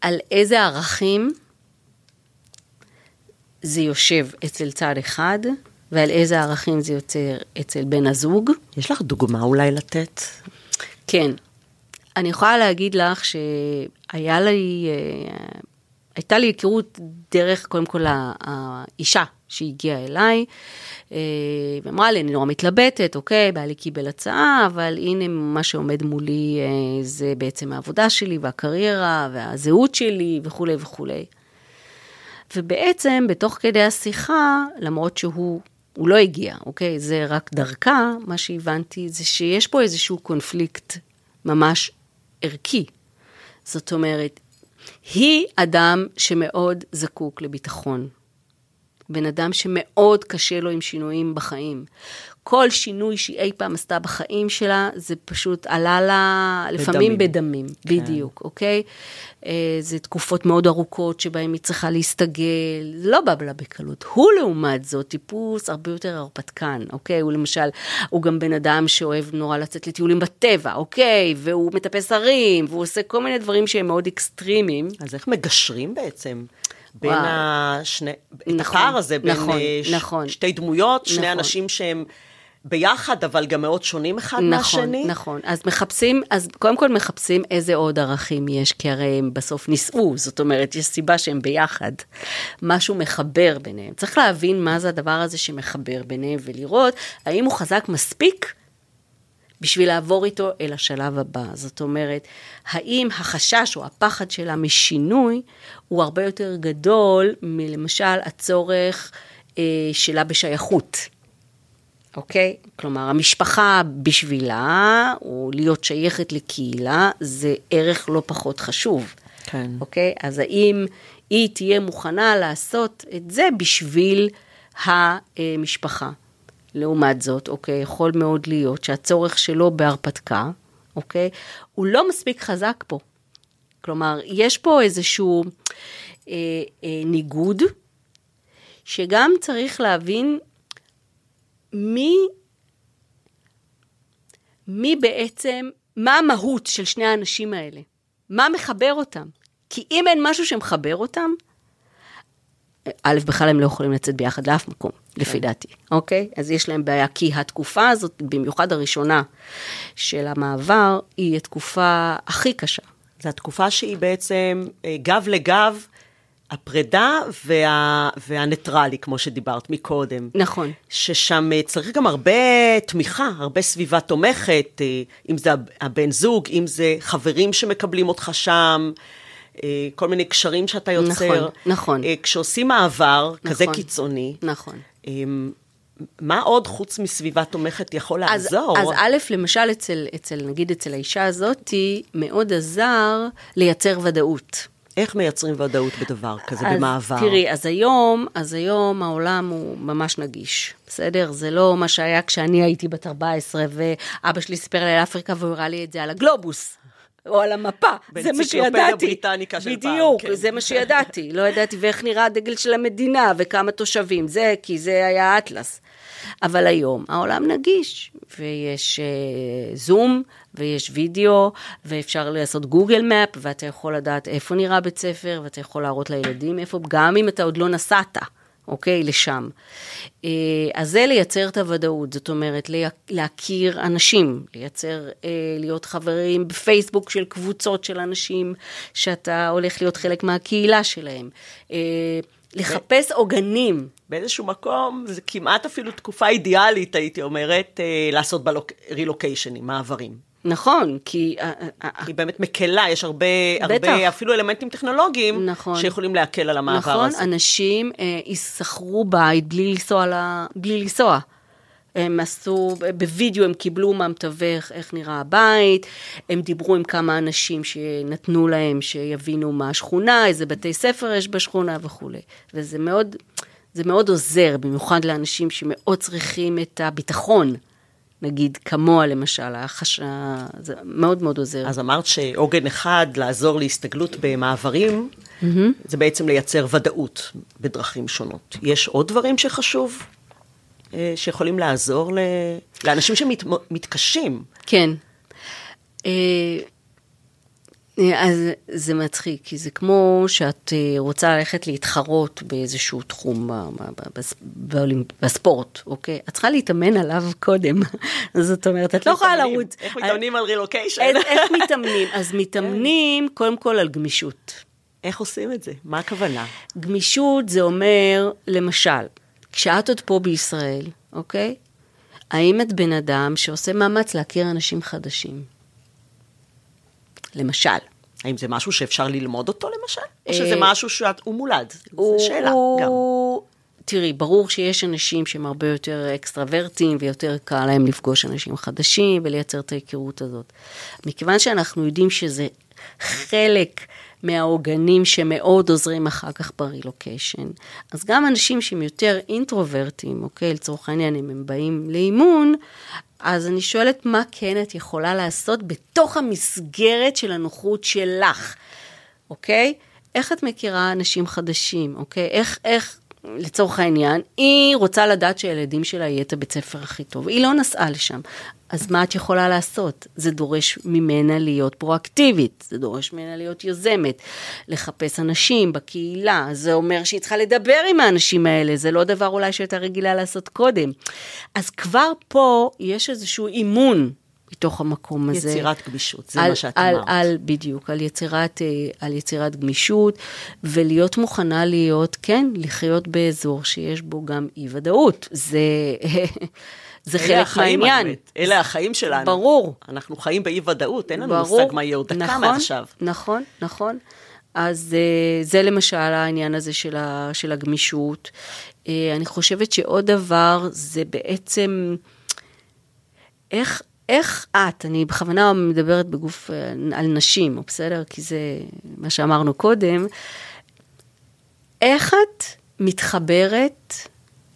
על איזה ערכים זה יושב אצל צד אחד, ועל איזה ערכים זה יוצר אצל בן הזוג. יש לך דוגמה אולי לתת? כן, אני יכולה להגיד לך שהיה לי, אה, הייתה לי היכרות דרך, קודם כל, האישה שהגיעה אליי, אה, ואמרה לי, אני נורא מתלבטת, אוקיי, בעלי קיבל הצעה, אבל הנה מה שעומד מולי אה, זה בעצם העבודה שלי והקריירה והזהות שלי וכולי וכולי. ובעצם, בתוך כדי השיחה, למרות שהוא הוא לא הגיע, אוקיי? זה רק דרכה, מה שהבנתי זה שיש פה איזשהו קונפליקט ממש ערכי. זאת אומרת, היא אדם שמאוד זקוק לביטחון. בן אדם שמאוד קשה לו עם שינויים בחיים. כל שינוי שהיא אי פעם עשתה בחיים שלה, זה פשוט עלה לה לפעמים בדמים. בדמים, בדיוק, אוקיי? אה, זה תקופות מאוד ארוכות שבהן היא צריכה להסתגל, לא בא לה בקלות. הוא לעומת זאת טיפוס הרבה יותר הרפתקן, אוקיי? הוא למשל, הוא גם בן אדם שאוהב נורא לצאת לטיולים בטבע, אוקיי? והוא מטפס הרים, והוא עושה כל מיני דברים שהם מאוד אקסטרימיים. אז איך מגשרים בעצם? בין וואו. השני, את נכון, הפער הזה בין נכון, אה, ש- נכון. שתי דמויות, שני נכון. אנשים שהם ביחד, אבל גם מאוד שונים אחד נכון, מהשני? נכון. אז מחפשים, אז קודם כל מחפשים איזה עוד ערכים יש, כי הרי הם בסוף נישאו, זאת אומרת, יש סיבה שהם ביחד. משהו מחבר ביניהם. צריך להבין מה זה הדבר הזה שמחבר ביניהם, ולראות האם הוא חזק מספיק בשביל לעבור איתו אל השלב הבא. זאת אומרת, האם החשש או הפחד שלה משינוי הוא הרבה יותר גדול מלמשל הצורך אה, שלה בשייכות. אוקיי? כלומר, המשפחה בשבילה, או להיות שייכת לקהילה, זה ערך לא פחות חשוב. כן. אוקיי? אז האם היא תהיה מוכנה לעשות את זה בשביל המשפחה? לעומת זאת, אוקיי, יכול מאוד להיות שהצורך שלו בהרפתקה, אוקיי, הוא לא מספיק חזק פה. כלומר, יש פה איזשהו אה, אה, ניגוד, שגם צריך להבין מי מי בעצם, מה המהות של שני האנשים האלה? מה מחבר אותם? כי אם אין משהו שמחבר אותם, א', בכלל הם לא יכולים לצאת ביחד לאף מקום, לפי דעתי, אוקיי? אז יש להם בעיה, כי התקופה הזאת, במיוחד הראשונה של המעבר, היא התקופה הכי קשה. זו התקופה שהיא בעצם אה, גב לגב, הפרידה וה, והניטרלי, כמו שדיברת מקודם. נכון. ששם אה, צריך גם הרבה תמיכה, הרבה סביבה תומכת, אה, אם זה הבן זוג, אם זה חברים שמקבלים אותך שם. אה, כל מיני קשרים שאתה יוצר. נכון, נכון. כשעושים מעבר נכון, כזה קיצוני, נכון. מה עוד חוץ מסביבה תומכת יכול לעזור? אז, אז א', למשל אצל, אצל, נגיד אצל האישה הזאתי, מאוד עזר לייצר ודאות. איך מייצרים ודאות בדבר כזה, אז, במעבר? תראי, אז היום, אז היום העולם הוא ממש נגיש, בסדר? זה לא מה שהיה כשאני הייתי בת 14, ואבא שלי סיפר לי על אפריקה והוא הראה לי את זה על הגלובוס. או על המפה, זה מה שידעתי. בריטניקה של פעם. בדיוק, כן. זה מה שידעתי. לא ידעתי ואיך נראה הדגל של המדינה וכמה תושבים, זה, כי זה היה האטלס. אבל היום העולם נגיש, ויש uh, זום, ויש וידאו, ואפשר לעשות גוגל מפ, ואתה יכול לדעת איפה נראה בית ספר, ואתה יכול להראות לילדים איפה, גם אם אתה עוד לא נסעת. אוקיי? לשם. אה, אז זה לייצר את הוודאות, זאת אומרת, להכיר אנשים, לייצר, אה, להיות חברים בפייסבוק של קבוצות של אנשים, שאתה הולך להיות חלק מהקהילה שלהם. לחפש עוגנים. באיזשהו מקום, זה כמעט אפילו תקופה אידיאלית, הייתי אומרת, אה, לעשות רילוקיישנים, מעברים. נכון, כי... היא אה, אה, באמת מקלה, יש הרבה, הרבה אפילו אלמנטים טכנולוגיים, נכון, שיכולים להקל על המעבר נכון, הזה. נכון, אנשים אה, ישכרו בית בלי לנסוע, בלי לנסוע. הם עשו, בווידאו הם קיבלו מהמתווך איך נראה הבית, הם דיברו עם כמה אנשים שנתנו להם שיבינו מה השכונה, איזה בתי ספר יש בשכונה וכולי. וזה מאוד, זה מאוד עוזר, במיוחד לאנשים שמאוד צריכים את הביטחון. נגיד כמוה למשל, החש... זה מאוד מאוד עוזר. אז אמרת שעוגן אחד לעזור להסתגלות במעברים, mm-hmm. זה בעצם לייצר ודאות בדרכים שונות. יש עוד דברים שחשוב שיכולים לעזור לאנשים שמתקשים. כן. אה, אה, אז זה מצחיק, כי זה כמו שאת רוצה ללכת להתחרות באיזשהו תחום בספורט, אוקיי? את צריכה להתאמן עליו קודם. זאת אומרת, את לא יכולה לרוץ. איך מתאמנים על רילוקיישן? איך מתאמנים? אז מתאמנים קודם כל על גמישות. איך עושים את זה? מה הכוונה? גמישות זה אומר, למשל, כשאת עוד פה בישראל, אוקיי? האם את בן אדם שעושה מאמץ להכיר אנשים חדשים? למשל. האם זה משהו שאפשר ללמוד אותו למשל? או שזה אה, משהו שהוא מולד? זו שאלה גם. תראי, ברור שיש אנשים שהם הרבה יותר אקסטרוורטים ויותר קל להם לפגוש אנשים חדשים ולייצר את ההיכרות הזאת. מכיוון שאנחנו יודעים שזה חלק מהעוגנים שמאוד עוזרים אחר כך ברילוקיישן. אז גם אנשים שהם יותר אינטרוברטים, אוקיי, לצורך העניין, אם הם באים לאימון, אז אני שואלת, מה כן את יכולה לעשות בתוך המסגרת של הנוחות שלך, אוקיי? איך את מכירה אנשים חדשים, אוקיי? איך, איך, לצורך העניין, היא רוצה לדעת שהילדים שלה יהיה את הבית ספר הכי טוב. היא לא נסעה לשם. אז מה את יכולה לעשות? זה דורש ממנה להיות פרואקטיבית, זה דורש ממנה להיות יוזמת, לחפש אנשים בקהילה, זה אומר שהיא צריכה לדבר עם האנשים האלה, זה לא דבר אולי שהייתה רגילה לעשות קודם. אז כבר פה יש איזשהו אימון מתוך המקום הזה. יצירת גמישות, זה על, מה שאת על, אמרת. על, בדיוק, על יצירת, אה, על יצירת גמישות, ולהיות מוכנה להיות, כן, לחיות באזור שיש בו גם אי-ודאות. זה... זה חלק מהעניין. אלה החיים שלנו. ברור. אנחנו חיים באי-ודאות, אין לנו ברור, מושג מה יהיה עוד דקה נכון, מעכשיו. נכון, נכון. אז אה, זה למשל העניין הזה של, ה, של הגמישות. אה, אני חושבת שעוד דבר זה בעצם איך, איך את, אני בכוונה מדברת בגוף אה, על נשים, בסדר? כי זה מה שאמרנו קודם, איך את מתחברת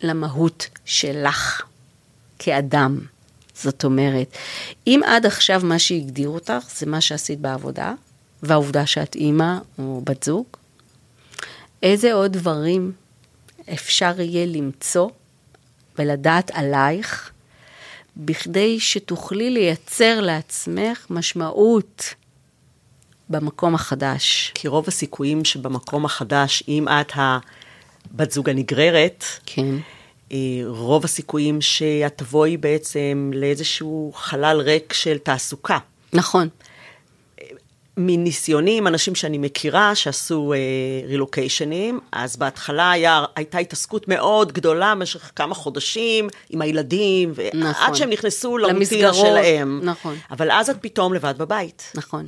למהות שלך? כאדם. זאת אומרת, אם עד עכשיו מה שהגדיר אותך זה מה שעשית בעבודה, והעובדה שאת אימא או בת זוג, איזה עוד דברים אפשר יהיה למצוא ולדעת עלייך בכדי שתוכלי לייצר לעצמך משמעות במקום החדש. כי רוב הסיכויים שבמקום החדש, אם את הבת זוג הנגררת, כן. אה, רוב הסיכויים שאת תבואי בעצם לאיזשהו חלל ריק של תעסוקה. נכון. מניסיוני עם אנשים שאני מכירה שעשו רילוקיישנים, אה, אז בהתחלה היה, הייתה התעסקות מאוד גדולה במשך כמה חודשים עם הילדים, נכון. עד שהם נכנסו לרוטינה שלהם. נכון. אבל אז את פתאום לבד בבית. נכון.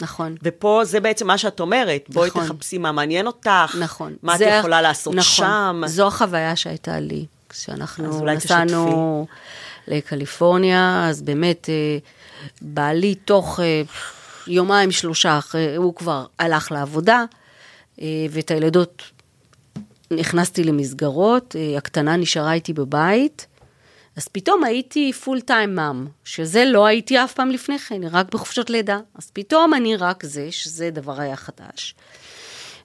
נכון. ופה זה בעצם מה שאת אומרת, בואי נכון. תחפשי מה מעניין אותך, נכון. מה את יכולה לעשות נכון. שם. זו החוויה שהייתה לי. כשאנחנו נסענו לקליפורניה, אז באמת, אה, בעלי תוך אה, יומיים, שלושה, אחרי, הוא כבר הלך לעבודה, אה, ואת הילדות נכנסתי למסגרות, אה, הקטנה נשארה איתי בבית, אז פתאום הייתי פול טיים מאם, שזה לא הייתי אף פעם לפני כן, רק בחופשות לידה. אז פתאום אני רק זה, שזה דבר היה חדש.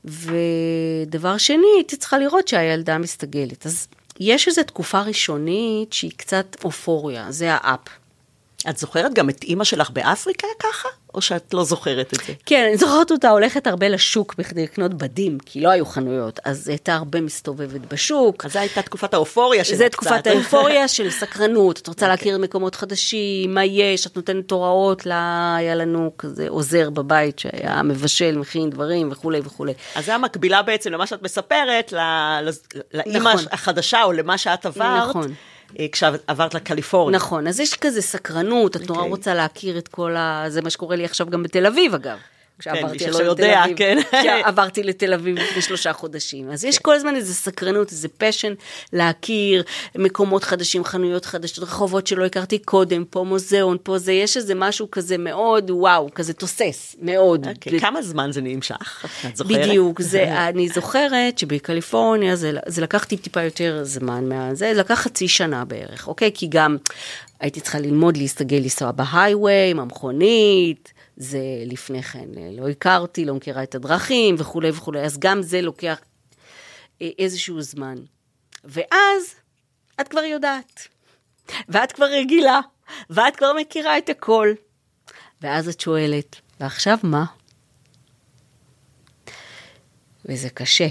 ודבר שני, הייתי צריכה לראות שהילדה מסתגלת. אז יש איזו תקופה ראשונית שהיא קצת אופוריה, זה האפ. את זוכרת גם את אימא שלך באפריקה ככה? או שאת לא זוכרת את זה? כן, אני זוכרת אותה הולכת הרבה לשוק בכדי לקנות בדים, כי לא היו חנויות, אז היא הייתה הרבה מסתובבת בשוק. אז זו הייתה תקופת האופוריה זה קצת. תקופת האופוריה של סקרנות, את רוצה להכיר מקומות חדשים, מה יש, את נותנת הוראות, לה, היה לנו כזה עוזר בבית שהיה מבשל, מכין דברים וכולי וכולי. אז זה המקבילה בעצם למה שאת מספרת, לאימא נכון. החדשה, או למה שאת עברת, נכון. אה, כשעברת לקליפורניה. נכון, אז יש כזה סקרנות, את נורא אוקיי. רוצה להכיר את כל ה... זה מה שקורה לי עכשיו גם בתל אביב, אגב. כשעברתי מי שלא עכשיו לתל יודע, אביב, כן. כשעברתי לתל אביב לפני שלושה חודשים. אז יש כל הזמן איזו סקרנות, איזה פשן להכיר מקומות חדשים, חנויות חדשות, רחובות שלא הכרתי קודם, פה מוזיאון, פה זה, יש איזה משהו כזה מאוד, וואו, כזה תוסס, מאוד. אוקיי, כמה זמן זה נמשך? את זוכרת? בדיוק, זה, אני זוכרת שבקליפורניה זה, זה לקח טיפ טיפה יותר זמן מהזה, זה לקח חצי שנה בערך, אוקיי? כי גם הייתי צריכה ללמוד להסתגל לנסוע בהייווי, עם המכונית, זה לפני כן לא הכרתי, לא מכירה את הדרכים וכולי וכולי, אז גם זה לוקח אה, איזשהו זמן. ואז את כבר יודעת, ואת כבר רגילה, ואת כבר מכירה את הכל. ואז את שואלת, ועכשיו מה? וזה קשה.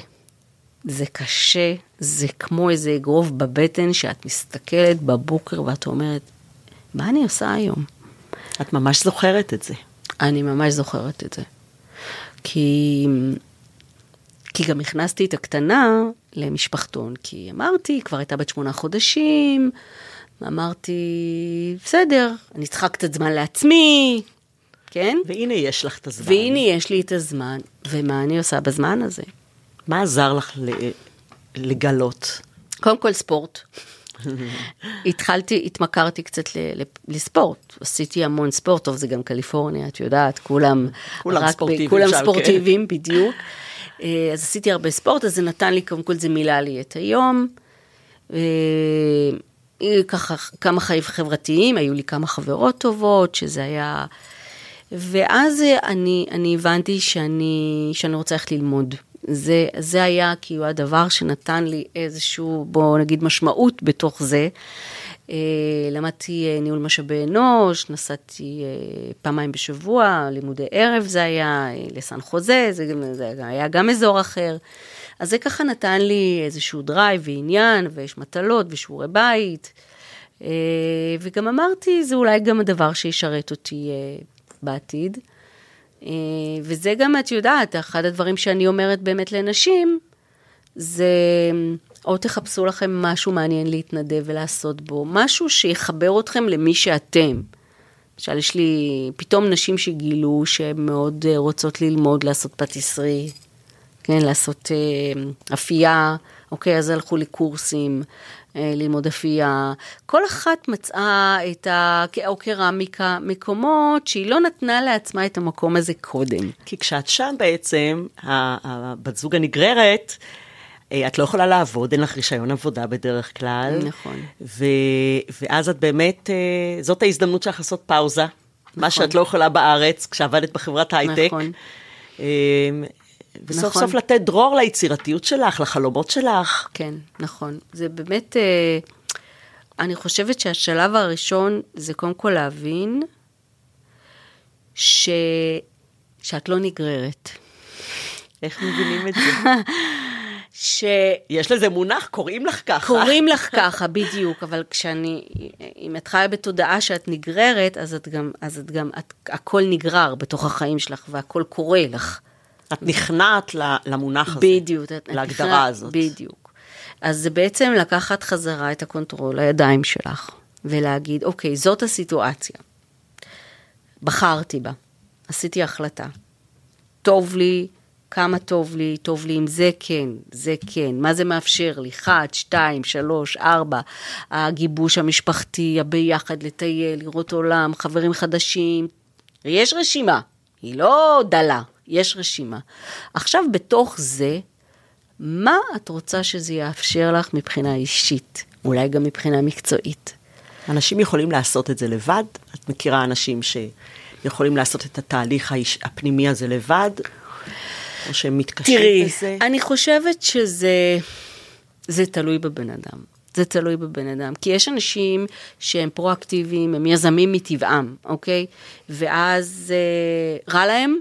זה קשה, זה כמו איזה אגרוף בבטן שאת מסתכלת בבוקר ואת אומרת, מה אני עושה היום? את ממש זוכרת את זה. אני ממש זוכרת את זה. כי, כי גם הכנסתי את הקטנה למשפחתון, כי אמרתי, כבר הייתה בת שמונה חודשים, אמרתי, בסדר, אני צריכה קצת זמן לעצמי, כן? והנה יש לך את הזמן. והנה יש לי את הזמן, ומה אני עושה בזמן הזה? מה עזר לך לגלות? קודם כל ספורט. התחלתי, התמכרתי קצת ל- ל- לספורט, עשיתי המון ספורט, טוב זה גם קליפורניה, את יודעת, כולם, כולם רק ב- ספורטיביים כולם שם, כן. ספורטיביים, בדיוק. אה, אז עשיתי הרבה ספורט, אז זה נתן לי, קודם כל זה מילא לי את היום. אה, ככה כמה חיים חברתיים, היו לי כמה חברות טובות, שזה היה... ואז אני, אני הבנתי שאני, שאני רוצה ללכת ללמוד. זה, זה היה כאילו הדבר שנתן לי איזשהו, בוא נגיד, משמעות בתוך זה. אה, למדתי אה, ניהול משאבי אנוש, נסעתי אה, פעמיים בשבוע, לימודי ערב זה היה, לסן חוזה, זה, זה היה גם אזור אחר. אז זה ככה נתן לי איזשהו drive ועניין, ויש מטלות ושיעורי בית. וגם אמרתי, זה אולי גם הדבר שישרת אותי בעתיד. אה, וזה גם, את יודעת, אחד הדברים שאני אומרת באמת לנשים, זה או תחפשו לכם משהו מעניין להתנדב ולעשות בו, משהו שיחבר אתכם למי שאתם. למשל, יש לי פתאום נשים שגילו שהן מאוד אה, רוצות ללמוד לעשות פטיסרי, כן, לעשות אה, אפייה, אוקיי, אז הלכו לקורסים, ללמוד אפייה. כל אחת מצאה את ה... או קרמיקה, מקומות שהיא לא נתנה לעצמה את המקום הזה קודם. כי כשאת שם בעצם, הבת זוג הנגררת, אה, את לא יכולה לעבוד, אין לך רישיון עבודה בדרך כלל. נכון. ו- ואז את באמת, אה, זאת ההזדמנות שלך לעשות פאוזה. מה שאת לא יכולה בארץ, כשעבדת בחברת הייטק. נכון. וסוף נכון. סוף לתת דרור ליצירתיות שלך, לחלומות שלך. כן, נכון. זה באמת, אה, אני חושבת שהשלב הראשון זה קודם כל להבין ש... שאת לא נגררת. איך מבינים את זה? ש... יש לזה מונח, קוראים לך ככה. קוראים לך ככה, בדיוק, אבל כשאני, אם את חיה בתודעה שאת נגררת, אז את גם, אז את גם, את, הכל נגרר בתוך החיים שלך והכל קורה לך. את נכנעת למונח הזה. בדיוק. להגדרה נכנע, הזאת. בדיוק. אז זה בעצם לקחת חזרה את ה control לידיים שלך, ולהגיד, אוקיי, זאת הסיטואציה. בחרתי בה, עשיתי החלטה. טוב לי, כמה טוב לי, טוב לי עם זה כן, זה כן, מה זה מאפשר לי, אחת, שתיים, שלוש, ארבע, הגיבוש המשפחתי, הביחד, לטייל, לראות עולם, חברים חדשים, יש רשימה, היא לא דלה, יש רשימה. עכשיו בתוך זה, מה את רוצה שזה יאפשר לך מבחינה אישית, אולי גם מבחינה מקצועית? אנשים יכולים לעשות את זה לבד? את מכירה אנשים שיכולים לעשות את התהליך הפנימי הזה לבד? או שהם מתקשים תראי, בזה? אני חושבת שזה זה תלוי בבן אדם. זה תלוי בבן אדם. כי יש אנשים שהם פרואקטיביים, הם יזמים מטבעם, אוקיי? ואז אה, רע להם,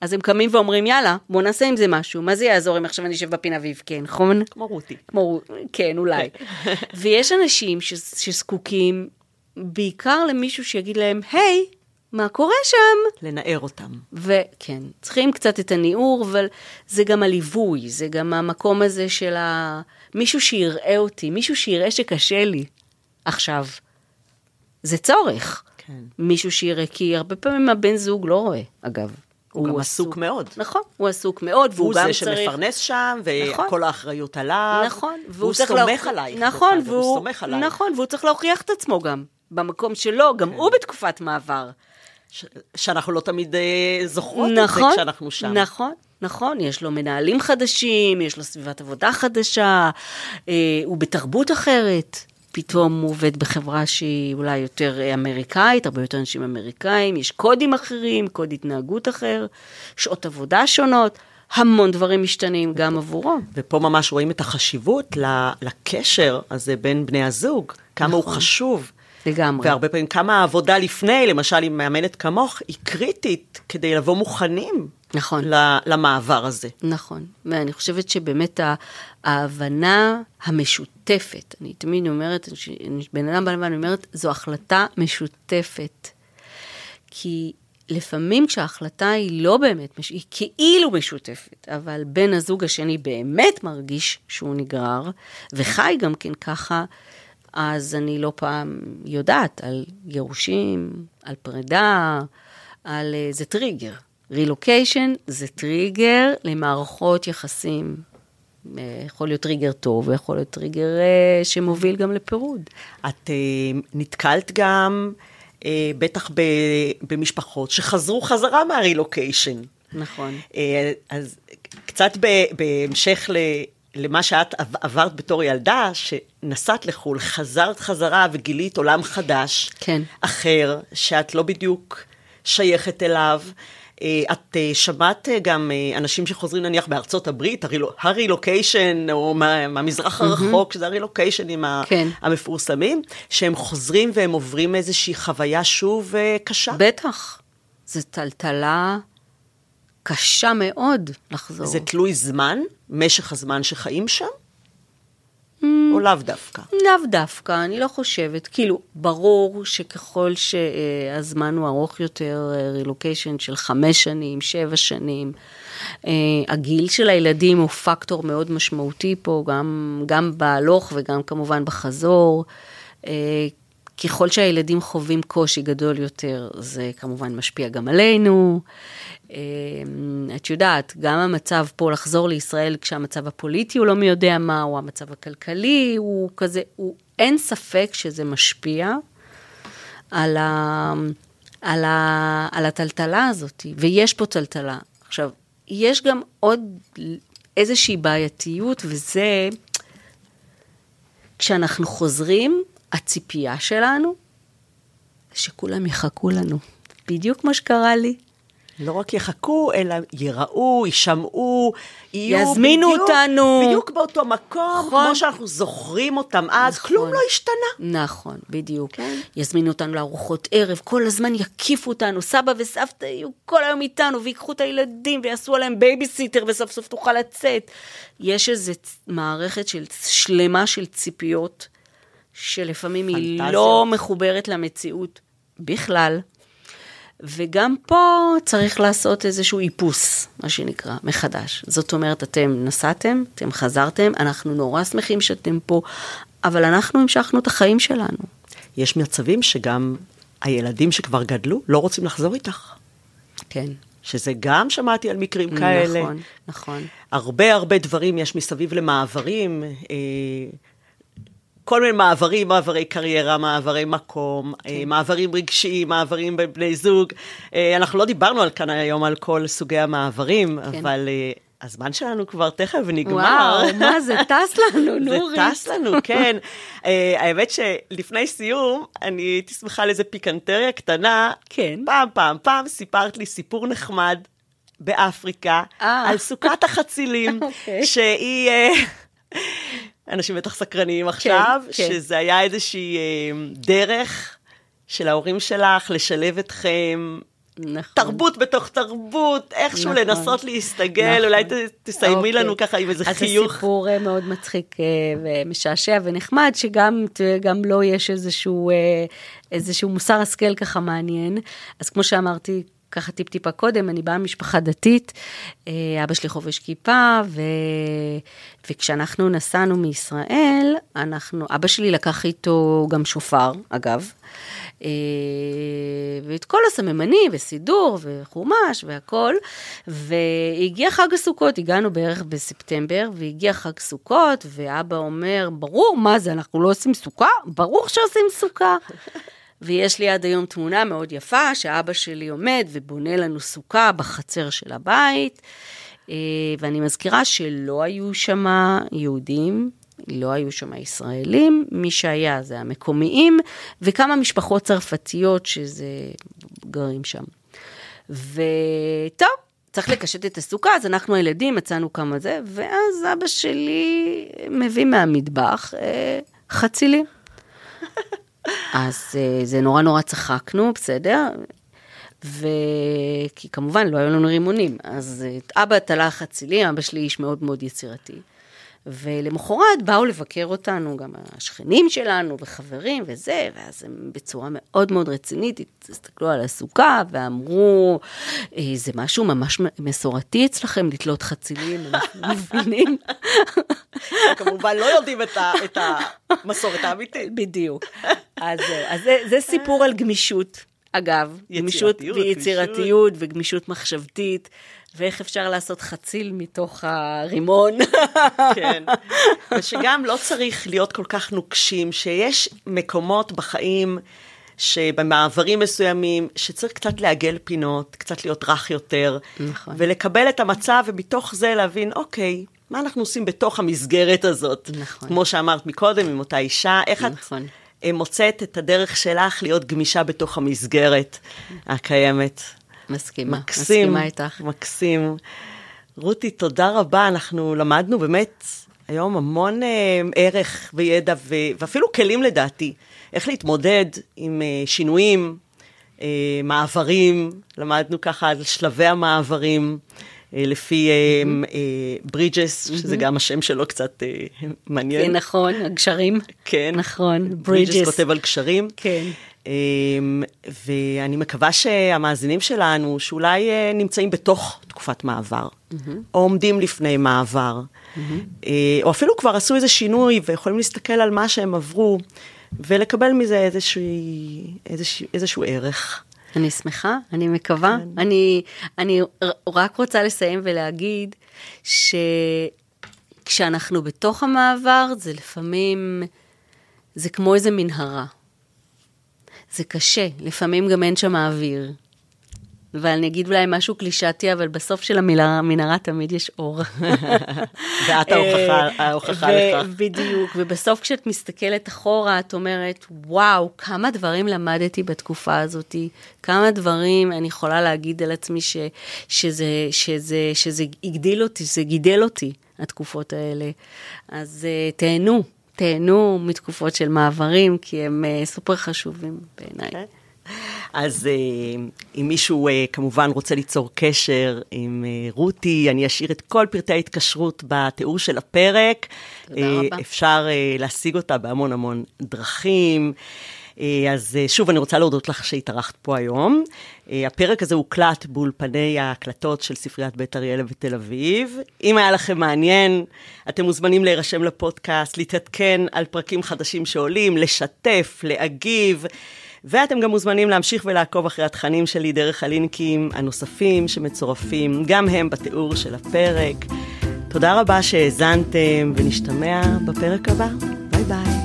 אז הם קמים ואומרים, יאללה, בוא נעשה עם זה משהו. מה זה יעזור אם עכשיו אני אשב בפינה ואבכה, נכון? כמו רותי. כמו, כן, אולי. ויש אנשים ש, שזקוקים בעיקר למישהו שיגיד להם, היי, מה קורה שם? לנער אותם. וכן, צריכים קצת את הניעור, אבל זה גם הליווי, זה גם המקום הזה של ה... מישהו שיראה אותי, מישהו שיראה שקשה לי עכשיו. זה צורך. כן. מישהו שיראה, כי הרבה פעמים הבן זוג לא רואה, אגב. הוא גם עסוק מאוד. נכון, הוא עסוק מאוד, והוא והוא גם זה צריך... שמפרנס שם, נכון. וכל האחריות עליו. נכון, והוא צריך סומך להוכ- עלייך. נכון, דרך אגב, הוא והוא, סומך עלייך. נכון, והוא צריך להוכיח את עצמו גם, במקום שלו, גם הוא בתקופת מעבר. ש- שאנחנו לא תמיד אה, זוכרות נכון, את זה כשאנחנו שם. נכון, נכון, יש לו מנהלים חדשים, יש לו סביבת עבודה חדשה, אה, הוא בתרבות אחרת. פתאום הוא עובד בחברה שהיא אולי יותר אה, אמריקאית, הרבה יותר אנשים אמריקאים, יש קודים אחרים, קוד התנהגות אחר, שעות עבודה שונות, המון דברים משתנים גם עבורו. ופה ממש רואים את החשיבות לקשר הזה בין בני הזוג, כמה הוא נכון. חשוב. לגמרי. והרבה פעמים כמה העבודה לפני, למשל עם מאמנת כמוך, היא קריטית כדי לבוא מוכנים נכון. למעבר הזה. נכון, ואני חושבת שבאמת ההבנה המשותפת, אני תמיד אומרת, בן אדם בא לבן, אני אומרת, זו החלטה משותפת. כי לפעמים כשההחלטה היא לא באמת, היא כאילו משותפת, אבל בן הזוג השני באמת מרגיש שהוא נגרר, וחי גם כן ככה, אז אני לא פעם יודעת על גירושים, על פרידה, על... אה, זה טריגר. רילוקיישן זה טריגר למערכות יחסים. אה, יכול להיות טריגר טוב, ויכול להיות טריגר אה, שמוביל גם לפירוד. את אה, נתקלת גם, בטח במשפחות שחזרו חזרה מהרילוקיישן. נכון. אז קצת בהמשך ל, למה שאת עב- עברת בתור ילדה, שנסעת לחו"ל, חזרת חזרה וגילית עולם חדש, כן. אחר, שאת לא בדיוק שייכת אליו. אה, את אה, שמעת אה, גם אנשים שחוזרים נניח בארצות הברית, הריל- הרילוקיישן, או מה- מהמזרח הרחוק, שזה הרילוקיישנים כן. המפורסמים, שהם חוזרים והם עוברים איזושהי חוויה שוב קשה. בטח. זו טלטלה קשה מאוד לחזור. זה תלוי זמן, משך הזמן שחיים שם? או לאו דווקא? לאו דווקא, אני לא חושבת. כאילו, ברור שככל שהזמן הוא ארוך יותר, רילוקיישן של חמש שנים, שבע שנים, אה, הגיל של הילדים הוא פקטור מאוד משמעותי פה, גם, גם בהלוך וגם כמובן בחזור. ככל שהילדים חווים קושי גדול יותר, זה כמובן משפיע גם עלינו. אה, את יודעת, גם המצב פה לחזור לישראל כשהמצב הפוליטי הוא לא מי יודע מה, או המצב הכלכלי הוא כזה, הוא, אין ספק שזה משפיע על, ה, על, ה, על הטלטלה הזאת, ויש פה טלטלה. עכשיו, יש גם עוד איזושהי בעייתיות, וזה כשאנחנו חוזרים, הציפייה שלנו, שכולם יחכו לנו, בדיוק כמו שקרה לי. לא רק יחכו, אלא יראו, יישמעו, יהיו יזמינו בדיוק, אותנו. בדיוק באותו מקום, נכון. כמו שאנחנו זוכרים אותם אז, נכון. כלום לא השתנה. נכון, בדיוק. כן. יזמינו אותנו לארוחות ערב, כל הזמן יקיפו אותנו, סבא וסבתא יהיו כל היום איתנו, ויקחו את הילדים ויעשו עליהם בייביסיטר, וסוף סוף תוכל לצאת. יש איזו מערכת של, שלמה של ציפיות, שלפעמים היא פנטזיות. לא מחוברת למציאות בכלל. וגם פה צריך לעשות איזשהו איפוס, מה שנקרא, מחדש. זאת אומרת, אתם נסעתם, אתם חזרתם, אנחנו נורא שמחים שאתם פה, אבל אנחנו המשכנו את החיים שלנו. יש מצבים שגם הילדים שכבר גדלו לא רוצים לחזור איתך. כן. שזה גם שמעתי על מקרים כאלה. נכון, נכון. הרבה הרבה דברים יש מסביב למעברים, אה, כל מיני מעברים, מעברי קריירה, מעברי מקום, כן. אה, מעברים רגשיים, מעברים בין בני זוג. אה, אנחנו לא דיברנו על כאן היום על כל סוגי המעברים, כן. אבל אה, הזמן שלנו כבר תכף נגמר. וואו, מה זה טס לנו, זה נורית. טס לנו, כן. uh, האמת שלפני סיום, אני הייתי שמחה על איזה פיקנטריה קטנה. כן. פעם, פעם, פעם סיפרת לי סיפור נחמד באפריקה. על סוכת החצילים, אוקיי. שהיא... אנשים בטח סקרניים עכשיו, כן. שזה היה איזושהי אה, דרך של ההורים שלך לשלב אתכם. נכון. תרבות בתוך תרבות, איכשהו נכון. לנסות להסתגל, נכון. אולי ת- תסיימי אוקיי. לנו ככה עם איזה חיוך. אז זה סיפור אה, מאוד מצחיק אה, ומשעשע ונחמד, שגם לו יש איזשהו, איזשהו מוסר השכל ככה מעניין. אז כמו שאמרתי, ככה טיפ-טיפה קודם, אני באה ממשפחה דתית, אה, אבא שלי חובש כיפה, ו... וכשאנחנו נסענו מישראל, אנחנו, אבא שלי לקח איתו גם שופר, אגב, אה, ואת כל הסממנים, וסידור, וחומש, והכל, והגיע חג הסוכות, הגענו בערך בספטמבר, והגיע חג סוכות, ואבא אומר, ברור, מה זה, אנחנו לא עושים סוכה? ברור שעושים סוכה. ויש לי עד היום תמונה מאוד יפה, שאבא שלי עומד ובונה לנו סוכה בחצר של הבית, אה, ואני מזכירה שלא היו שם יהודים, לא היו שם ישראלים, מי שהיה זה המקומיים, וכמה משפחות צרפתיות שזה גרים שם. וטוב, צריך לקשט את הסוכה, אז אנחנו הילדים מצאנו כמה זה, ואז אבא שלי מביא מהמטבח אה, חצילים. אז אה, זה נורא נורא צחקנו, בסדר? וכי כמובן לא היו לנו רימונים, אז אה, אבא תלה חצילים, אבא שלי איש מאוד מאוד יצירתי. ולמחרת באו לבקר אותנו גם השכנים שלנו וחברים וזה, ואז הם בצורה מאוד מאוד רצינית הסתכלו על הסוכה ואמרו, "אה, זה משהו ממש מסורתי אצלכם לתלות חצילים, אנחנו מבינים. כמובן לא יודעים את המסורת האמיתית. בדיוק. אז, אז זה, זה סיפור על גמישות, אגב. גמישות יצירתיות, ויצירתיות וגמישות מחשבתית, ואיך אפשר לעשות חציל מתוך הרימון. כן. ושגם לא צריך להיות כל כך נוקשים, שיש מקומות בחיים שבמעברים מסוימים, שצריך קצת לעגל פינות, קצת להיות רך יותר, נכון. ולקבל את המצב, ומתוך זה להבין, אוקיי, מה אנחנו עושים בתוך המסגרת הזאת? נכון. כמו שאמרת מקודם, עם אותה אישה, איך את נכון. אה, מוצאת את הדרך שלך להיות גמישה בתוך המסגרת הקיימת? מסכימה, מקסים, מסכימה איתך. מקסים. רותי, תודה רבה, אנחנו למדנו באמת היום המון אה, ערך וידע ו- ואפילו כלים לדעתי, איך להתמודד עם אה, שינויים, אה, מעברים, למדנו ככה על שלבי המעברים. אה, לפי ברידג'ס, שזה גם השם שלו קצת אה, מעניין. כן, נכון, הגשרים. כן. נכון, ברידג'ס ברידג'ס. כותב על קשרים. כן. אמ, ואני מקווה שהמאזינים שלנו, שאולי אה, נמצאים בתוך תקופת מעבר, או עומדים לפני מעבר, אה, או אפילו כבר עשו איזה שינוי ויכולים להסתכל על מה שהם עברו, ולקבל מזה איזשהו, איזשהו, איזשהו ערך. אני שמחה, אני מקווה. כן. אני, אני רק רוצה לסיים ולהגיד שכשאנחנו בתוך המעבר, זה לפעמים, זה כמו איזה מנהרה. זה קשה, לפעמים גם אין שם אוויר. ואני אגיד אולי משהו קלישאתי, אבל בסוף של המנהרה תמיד יש אור. ואת ההוכחה, ההוכחה לכך. בדיוק, ובסוף כשאת מסתכלת אחורה, את אומרת, וואו, כמה דברים למדתי בתקופה הזאת, כמה דברים אני יכולה להגיד על עצמי ש, שזה, שזה, שזה הגדיל אותי, זה גידל אותי, התקופות האלה. אז uh, תהנו, תהנו מתקופות של מעברים, כי הם uh, סופר חשובים בעיניי. Okay. אוקיי. אז אה, אם מישהו כמובן רוצה ליצור קשר עם רותי, אני אשאיר את כל פרטי ההתקשרות בתיאור של הפרק. תודה רבה. אפשר להשיג אותה בהמון המון דרכים. אה, אז אה, שוב, אני רוצה להודות לך שהתארחת פה היום. אה, הפרק הזה הוקלט באולפני ההקלטות של ספריית בית אריאלה בתל אביב. אם היה לכם מעניין, אתם מוזמנים להירשם לפודקאסט, להתעדכן על פרקים חדשים שעולים, לשתף, להגיב. ואתם גם מוזמנים להמשיך ולעקוב אחרי התכנים שלי דרך הלינקים הנוספים שמצורפים, גם הם בתיאור של הפרק. תודה רבה שהאזנתם, ונשתמע בפרק הבא. ביי ביי.